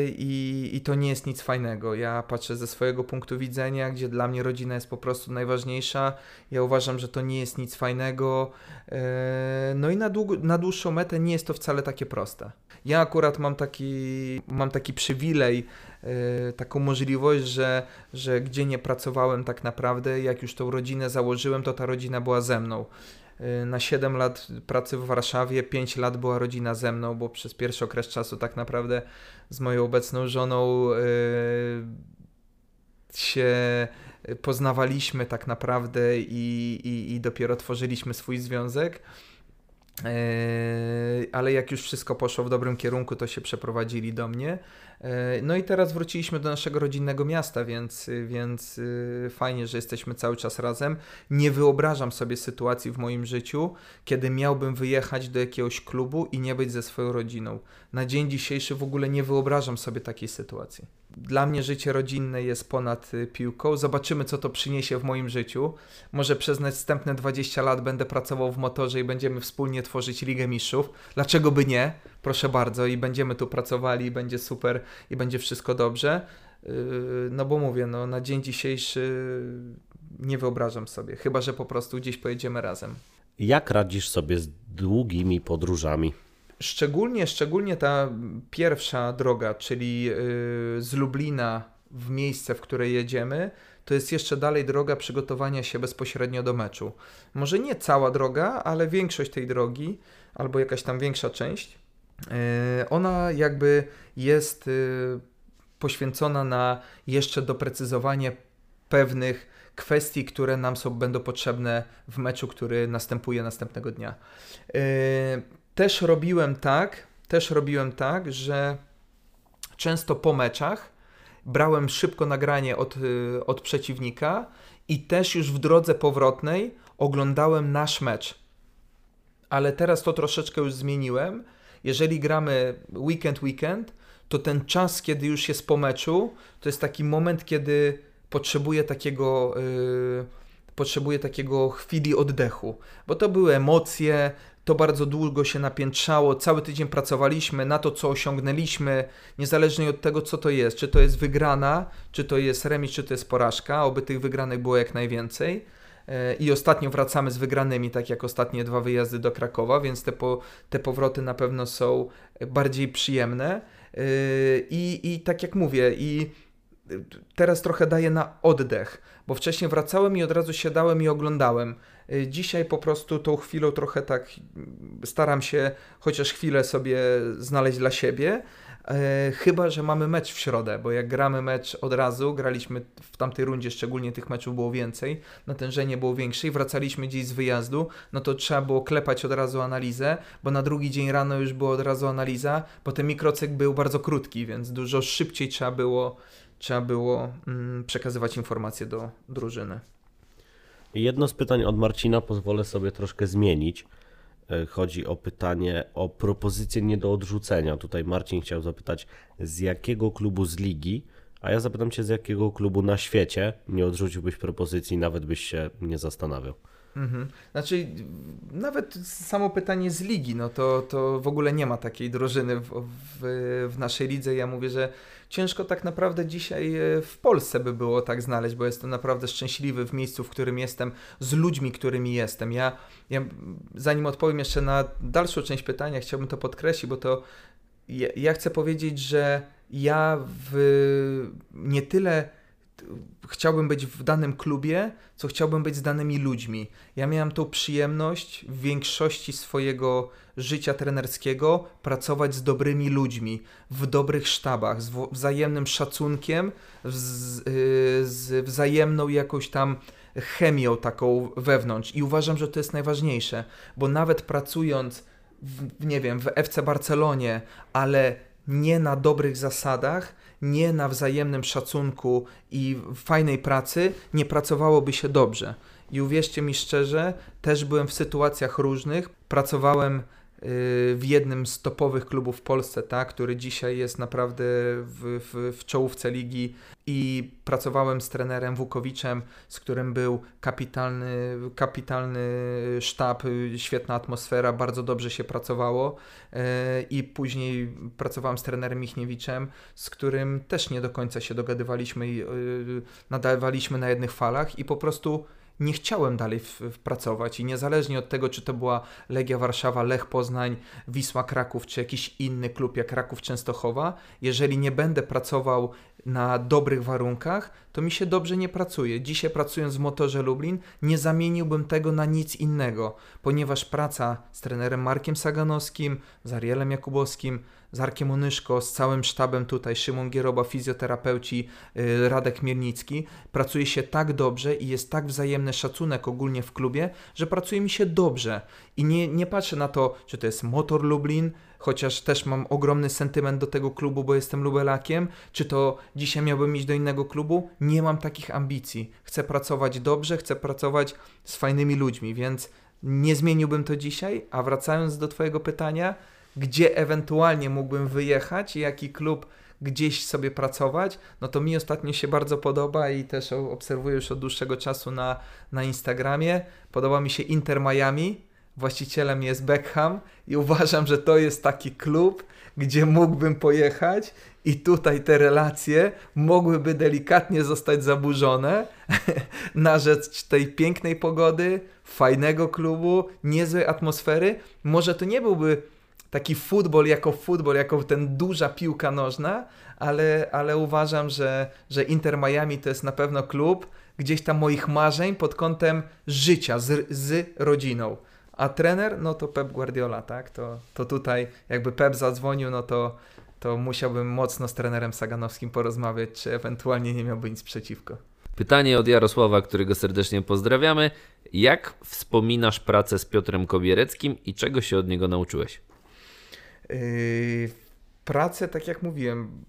i, i to nie jest nic fajnego. Ja patrzę ze swojego punktu widzenia, gdzie dla mnie rodzina jest po prostu najważniejsza. Ja uważam, że to nie jest nic fajnego. E, no i na, długo, na dłuższą metę nie jest to wcale takie proste. Ja akurat mam taki, mam taki przywilej, e, taką możliwość, że, że gdzie nie pracowałem tak naprawdę, jak już tą rodzinę założyłem, to ta rodzina była ze mną. Y, na 7 lat pracy w Warszawie, 5 lat była rodzina ze mną, bo przez pierwszy okres czasu tak naprawdę z moją obecną żoną yy, się poznawaliśmy tak naprawdę i, i, i dopiero tworzyliśmy swój związek. Yy, ale jak już wszystko poszło w dobrym kierunku, to się przeprowadzili do mnie. Yy, no i teraz wróciliśmy do naszego rodzinnego miasta, więc, więc yy, fajnie, że jesteśmy cały czas razem. Nie wyobrażam sobie sytuacji w moim życiu, kiedy miałbym wyjechać do jakiegoś klubu i nie być ze swoją rodziną. Na dzień dzisiejszy w ogóle nie wyobrażam sobie takiej sytuacji. Dla mnie życie rodzinne jest ponad y, piłką. Zobaczymy, co to przyniesie w moim życiu. Może przez następne 20 lat będę pracował w motorze i będziemy wspólnie tworzyć Ligę Mistrzów. Dlaczego by nie? Proszę bardzo, i będziemy tu pracowali, i będzie super, i będzie wszystko dobrze. Y, no bo mówię, no, na dzień dzisiejszy nie wyobrażam sobie, chyba że po prostu gdzieś pojedziemy razem. Jak radzisz sobie z długimi podróżami? Szczególnie, szczególnie ta pierwsza droga, czyli yy, z Lublina w miejsce, w które jedziemy, to jest jeszcze dalej droga przygotowania się bezpośrednio do meczu. Może nie cała droga, ale większość tej drogi, albo jakaś tam większa część, yy, ona jakby jest yy, poświęcona na jeszcze doprecyzowanie pewnych kwestii, które nam są, będą potrzebne w meczu, który następuje następnego dnia. Też robiłem tak, też robiłem tak, że często po meczach brałem szybko nagranie od, y, od przeciwnika i też już w drodze powrotnej oglądałem nasz mecz. Ale teraz to troszeczkę już zmieniłem. Jeżeli gramy weekend, weekend, to ten czas, kiedy już jest po meczu, to jest taki moment, kiedy potrzebuję takiego, yy, potrzebuję takiego chwili oddechu, bo to były emocje, to bardzo długo się napiętrzało, cały tydzień pracowaliśmy na to, co osiągnęliśmy, niezależnie od tego, co to jest, czy to jest wygrana, czy to jest remis, czy to jest porażka, oby tych wygranych było jak najwięcej. E, I ostatnio wracamy z wygranymi, tak jak ostatnie dwa wyjazdy do Krakowa, więc te, po, te powroty na pewno są bardziej przyjemne. E, I, I tak jak mówię, i teraz trochę daję na oddech, bo wcześniej wracałem i od razu siadałem i oglądałem. Y, dzisiaj po prostu tą chwilą trochę tak staram się chociaż chwilę sobie znaleźć dla siebie. E, chyba, że mamy mecz w środę, bo jak gramy mecz od razu, graliśmy w tamtej rundzie, szczególnie tych meczów było więcej, natężenie było większe i wracaliśmy gdzieś z wyjazdu, no to trzeba było klepać od razu analizę, bo na drugi dzień rano już była od razu analiza, bo ten mikrocykl był bardzo krótki, więc dużo szybciej trzeba było, trzeba było mm, przekazywać informacje do drużyny. Jedno z pytań od Marcina pozwolę sobie troszkę zmienić. E, chodzi o pytanie o propozycję nie do odrzucenia. Tutaj Marcin chciał zapytać, z jakiego klubu z ligi, a ja zapytam Cię, z jakiego klubu na świecie nie odrzuciłbyś propozycji, nawet byś się nie zastanawiał. Mhm. Znaczy, nawet samo pytanie z ligi, no to, to w ogóle nie ma takiej drużyny w, w, w, naszej lidze. Ja mówię, że ciężko tak naprawdę dzisiaj e, w Polsce by było tak znaleźć, bo jestem naprawdę szczęśliwy w miejscu, w którym jestem, z ludźmi, którymi jestem. Ja, ja zanim odpowiem jeszcze na dalszą część pytania, chciałbym to podkreślić, bo to ja, ja chcę powiedzieć, że ja w nie tyle chciałbym być w danym klubie, co chciałbym być z danymi ludźmi. Ja miałem tą przyjemność w większości swojego życia trenerskiego pracować z dobrymi ludźmi, w dobrych sztabach, z wzajemnym szacunkiem, z, y, z wzajemną jakąś tam chemią taką wewnątrz. I uważam, że to jest najważniejsze, bo nawet pracując w, nie wiem, w FC Barcelonie, ale nie na dobrych zasadach, nie na wzajemnym szacunku i fajnej pracy, nie pracowałoby się dobrze. I uwierzcie mi szczerze, też byłem w sytuacjach różnych. Pracowałem w jednym z topowych klubów w Polsce, tak, który dzisiaj jest naprawdę w, w, w czołówce ligi. I pracowałem z trenerem Wukowiczem, z którym był kapitalny, kapitalny sztab, świetna atmosfera, bardzo dobrze się pracowało. E, i później pracowałem z trenerem Michniewiczem, z którym też nie do końca się dogadywaliśmy i nadawaliśmy na jednych falach i po prostu nie chciałem dalej w, w pracować i niezależnie od tego, czy to była Legia Warszawa, Lech Poznań, Wisła Kraków, czy jakiś inny klub jak Kraków Częstochowa, jeżeli nie będę pracował na dobrych warunkach, to mi się dobrze nie pracuje. Dzisiaj pracując w Motorze Lublin, nie zamieniłbym tego na nic innego, ponieważ praca z trenerem Markiem Saganowskim, z Arielem Jakubowskim, z Arkiem Onyszko, z całym sztabem tutaj, Szymon Gieroba, fizjoterapeuci, yy, Radek Miernicki, pracuje się tak dobrze i jest tak wzajemny szacunek ogólnie w klubie, że pracuje mi się dobrze. I nie, nie patrzę na to, czy to jest Motor Lublin, chociaż też mam ogromny sentyment do tego klubu, bo jestem lubelakiem, czy to dzisiaj miałbym iść do innego klubu, nie mam takich ambicji. Chcę pracować dobrze, chcę pracować z fajnymi ludźmi, więc nie zmieniłbym to dzisiaj, a wracając do Twojego pytania, gdzie ewentualnie mógłbym wyjechać i jaki klub gdzieś sobie pracować, no to mi ostatnio się bardzo podoba i też obserwuję już od dłuższego czasu na, na Instagramie. Podoba mi się Inter Miami, właścicielem jest Beckham i uważam, że to jest taki klub, gdzie mógłbym pojechać i tutaj te relacje mogłyby delikatnie zostać zaburzone na rzecz tej pięknej pogody, fajnego klubu, niezłej atmosfery. Może to nie byłby taki futbol jako futbol, jako ten duża piłka nożna, ale, ale uważam, że, że Inter Miami to jest na pewno klub gdzieś tam moich marzeń pod kątem życia z, z rodziną. A trener, no to Pep Guardiola, tak? To, to tutaj jakby Pep zadzwonił, no to, to musiałbym mocno z trenerem Saganowskim porozmawiać, czy ewentualnie nie miałby nic przeciwko. Pytanie od Jarosława, którego serdecznie pozdrawiamy. Jak wspominasz pracę z Piotrem Kobiereckim i czego się od niego nauczyłeś? Yy, pracę, tak jak mówiłem,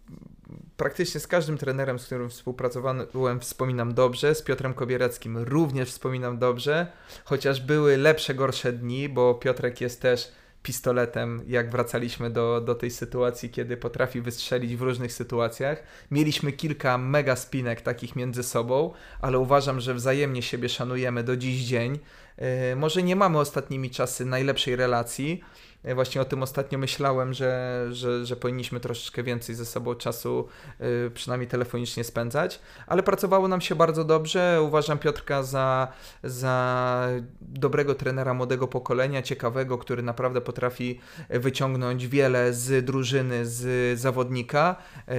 praktycznie z każdym trenerem, z którym współpracowałem, wspominam dobrze. Z Piotrem Kobiereckim również wspominam dobrze, chociaż były lepsze, gorsze dni, bo Piotrek jest też pistoletem, jak wracaliśmy do, do tej sytuacji, kiedy potrafi wystrzelić w różnych sytuacjach. Mieliśmy kilka mega spinek takich między sobą, ale uważam, że wzajemnie siebie szanujemy do dziś dzień. Yy, może nie mamy ostatnimi czasy najlepszej relacji, Właśnie o tym ostatnio myślałem, że, że, że powinniśmy troszeczkę więcej ze sobą czasu, yy, przynajmniej telefonicznie spędzać, ale pracowało nam się bardzo dobrze. Uważam Piotrka za, za dobrego trenera młodego pokolenia, ciekawego, który naprawdę potrafi wyciągnąć wiele z drużyny, z zawodnika, yy,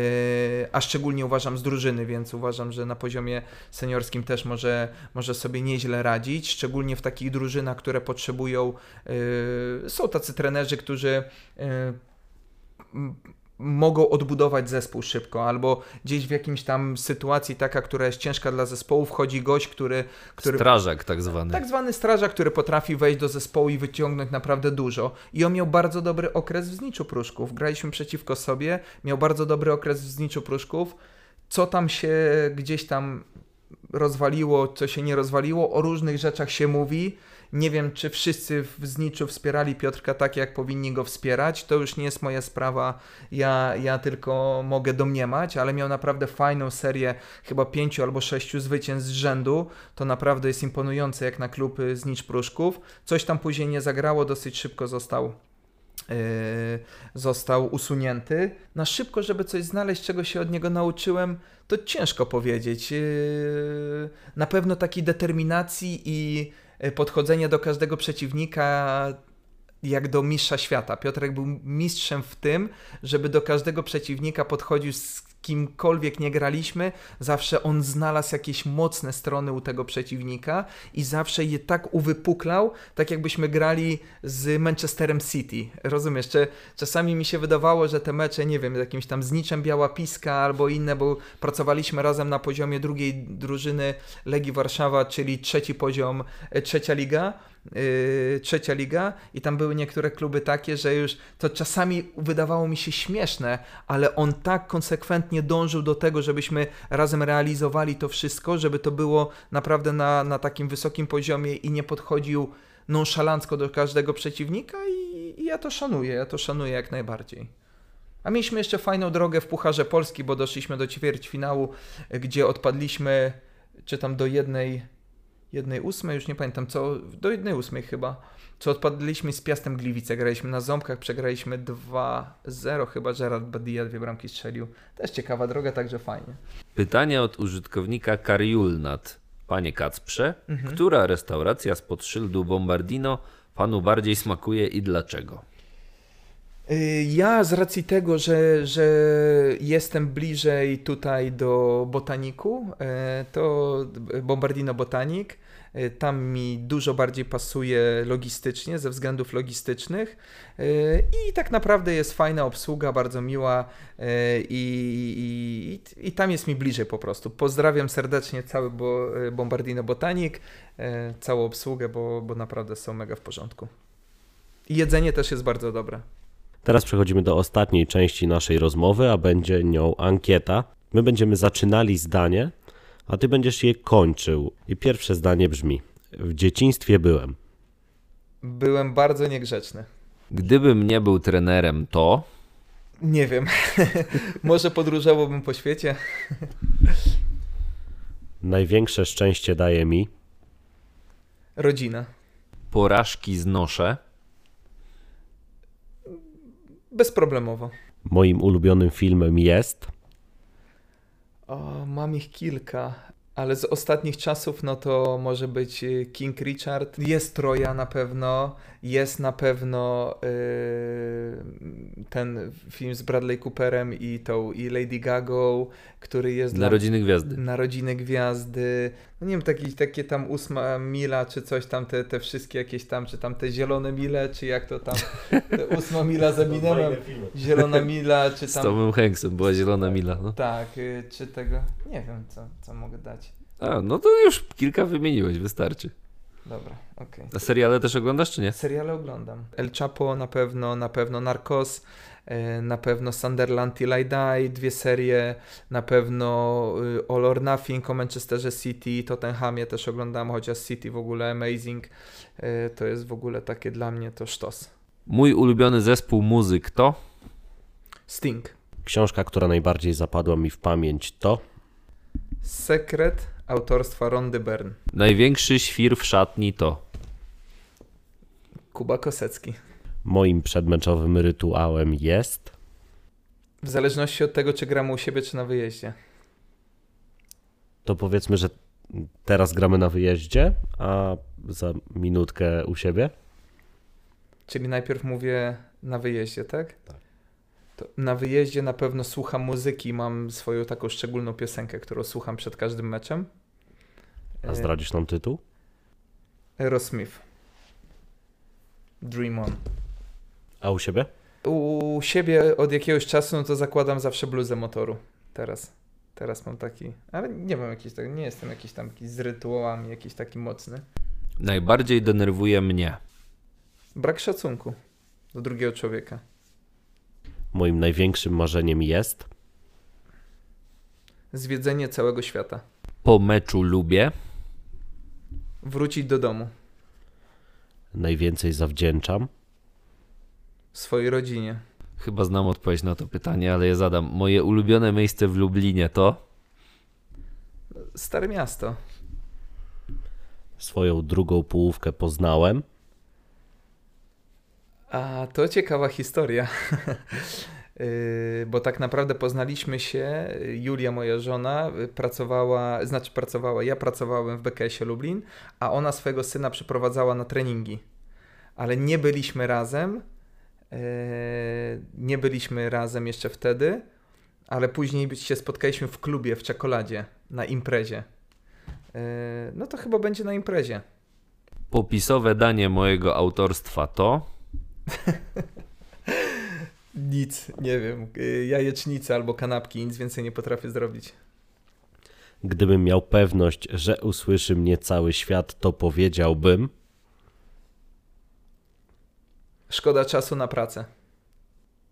a szczególnie uważam z drużyny, więc uważam, że na poziomie seniorskim też może, może sobie nieźle radzić, szczególnie w takich drużynach, które potrzebują, yy, są tacy trenerzy, trenerzy, którzy e, mogą odbudować zespół szybko, albo gdzieś w jakimś tam sytuacji taka, która jest ciężka dla zespołu, wchodzi gość, który... który strażak tak zwany. Tak zwany strażak, który potrafi wejść do zespołu i wyciągnąć naprawdę dużo. I on miał bardzo dobry okres w Zniczu Pruszków. Graliśmy przeciwko sobie, miał bardzo dobry okres w Zniczu Pruszków. Co tam się gdzieś tam rozwaliło, co się nie rozwaliło, o różnych rzeczach się mówi. Nie wiem, czy wszyscy w Zniczu wspierali Piotrka tak, jak powinni go wspierać. To już nie jest moja sprawa. Ja, ja tylko mogę domniemać, ale miał naprawdę fajną serię, chyba pięciu albo sześciu zwycięstw z rzędu. To naprawdę jest imponujące jak na klub Znicz Pruszków. Coś tam później nie zagrało, dosyć szybko został Yy, został usunięty. Na szybko, żeby coś znaleźć, czego się od niego nauczyłem, to ciężko powiedzieć. Yy, na pewno takiej determinacji i E, podchodzenie do każdego przeciwnika jak do mistrza świata. Piotrek był mistrzem w tym, żeby do każdego przeciwnika podchodził z kimkolwiek nie graliśmy, zawsze on znalazł jakieś mocne strony u tego przeciwnika i zawsze je tak uwypuklał, tak jakbyśmy grali z Manchesterem City. Rozumiesz? Czy czasami mi się wydawało, że te mecze, nie wiem, z jakimś tam zniczem Biała Piska albo inne, bo pracowaliśmy razem na poziomie drugiej drużyny Legii Warszawa, czyli trzeci poziom, e, trzecia liga yy, trzecia liga i tam były niektóre kluby takie, że już to czasami wydawało mi się śmieszne, ale on tak konsekwentnie dążył do tego, żebyśmy razem realizowali to wszystko, żeby to było naprawdę na, na takim wysokim poziomie i nie podchodził nonszalancko do każdego przeciwnika i, i ja to szanuję, ja to szanuję jak najbardziej. A mieliśmy jeszcze fajną drogę w Pucharze Polski, bo doszliśmy do ćwierćfinału, gdzie odpadliśmy, czy tam do jednej jednej ósmej, już nie pamiętam, co, do jednej ósmej chyba, co odpadliśmy z Piastem Gliwice, graliśmy na Ząbkach, przegraliśmy 2-0, chyba Gerard Badia dwie bramki strzelił. Też ciekawa droga, także fajnie. Pytanie od użytkownika Kariulnat. Panie Kacprze, mhm. która restauracja spod szyldu Bombardino panu bardziej smakuje i dlaczego? Y, ja z racji tego, że, że jestem bliżej tutaj do botaniku, y, to Bombardino Botanik, tam mi dużo bardziej pasuje logistycznie, ze względów logistycznych i tak naprawdę jest fajna obsługa, bardzo miła i, i, i tam jest mi bliżej po prostu. Pozdrawiam serdecznie cały bo, Bombardino Botanik, całą obsługę, bo, bo naprawdę są mega w porządku. I jedzenie też jest bardzo dobre. Teraz przechodzimy do ostatniej części naszej rozmowy, a będzie nią ankieta. My będziemy zaczynali zdanie, a ty będziesz je kończył. I pierwsze zdanie brzmi: W dzieciństwie byłem. Byłem bardzo niegrzeczny. Gdybym nie był trenerem, to. Nie wiem. Może podróżowałbym po świecie. Największe szczęście daje mi. Rodzina. Porażki znoszę bezproblemowo. Moim ulubionym filmem jest. O, mam ich kilka, ale z ostatnich czasów no to może być y, King Richard. Jest Troja na pewno, jest na pewno yy, ten film z Bradley Cooperem i tą i Lady Gagą, który jest Narodziny dla, Gwiazdy. Narodziny Gwiazdy. No nie wiem, takie, takie tam ósma mila, czy coś tam, te, te wszystkie jakieś tam, czy tam te zielone mile, czy jak to tam, ósma mila z Eminemem, zielona mila, czy tam... Z Tomem Hanksem była zielona mila, no. Tak, y, czy tego, nie wiem, co, co mogę dać. A, no to już kilka wymieniłeś, wystarczy. Dobra, okej. A seriale też oglądasz, czy nie? Seriale oglądam. El Chapo na pewno, na pewno Narcos, na pewno Sunderland Till I Die, dwie serie, na pewno y, All or Nothing o Manchesterze City, Tottenhamie też oglądam, chociaż City w ogóle amazing. E, To jest w ogóle takie dla mnie to sztos. Mój ulubiony zespół muzyk to? Sting. Książka, która najbardziej zapadła mi w pamięć to Sekret autorstwa Rondy Byrne. Największy świr w szatni to? Kuba Kosecki. Moim przedmeczowym rytuałem jest W zależności od tego, czy gramy u siebie, czy na wyjeździe. to powiedzmy, że teraz gramy na wyjeździe, a za minutkę u siebie. Czyli najpierw mówię na wyjeździe, tak? Tak. To na wyjeździe na pewno słucham muzyki, mam swoją taką szczególną piosenkę, którą słucham przed każdym meczem. A E, zdradzisz nam tytuł? Aerosmith. Dream On. A u siebie? U siebie od jakiegoś czasu no to zakładam zawsze bluzę motoru. Teraz. Teraz mam taki, ale nie mam jakiś tak, nie jestem jakiś tam taki z rytuałami, jakiś taki mocny. Najbardziej denerwuje mnie. Brak szacunku do drugiego człowieka. Moim największym marzeniem jest Zwiedzenie całego świata. Po meczu lubię. Wrócić do domu. najwięcej zawdzięczam Swojej rodzinie. Chyba znam odpowiedź na to pytanie, ale je zadam. Moje ulubione miejsce w Lublinie to? Stare miasto. swoją drugą połówkę poznałem A to ciekawa historia. Yy, Bo tak naprawdę poznaliśmy się, Julia, moja żona, y, pracowała, znaczy pracowała, ja pracowałem w BKS-ie Lublin, a ona swojego syna przyprowadzała na treningi. Ale nie byliśmy razem, nie byliśmy razem jeszcze wtedy, ale później się spotkaliśmy w klubie w czekoladzie, na imprezie. Yy, No to chyba będzie na imprezie. Popisowe danie mojego autorstwa to? Nic, nie wiem, y, jajecznice albo kanapki, nic więcej nie potrafię zrobić. Gdybym miał pewność, że usłyszy mnie cały świat, to powiedziałbym. Szkoda czasu na pracę.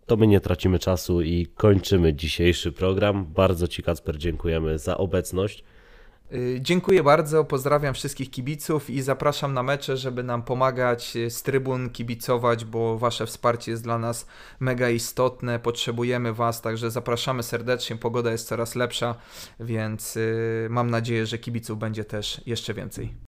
To my nie tracimy czasu i kończymy dzisiejszy program. Bardzo Ci, Kacper, dziękujemy za obecność. Y, Dziękuję bardzo, pozdrawiam wszystkich kibiców i zapraszam na mecze, żeby nam pomagać y, z trybun, kibicować, bo Wasze wsparcie jest dla nas mega istotne, potrzebujemy Was, także zapraszamy serdecznie, pogoda jest coraz lepsza, więc y, mam nadzieję, że kibiców będzie też jeszcze więcej.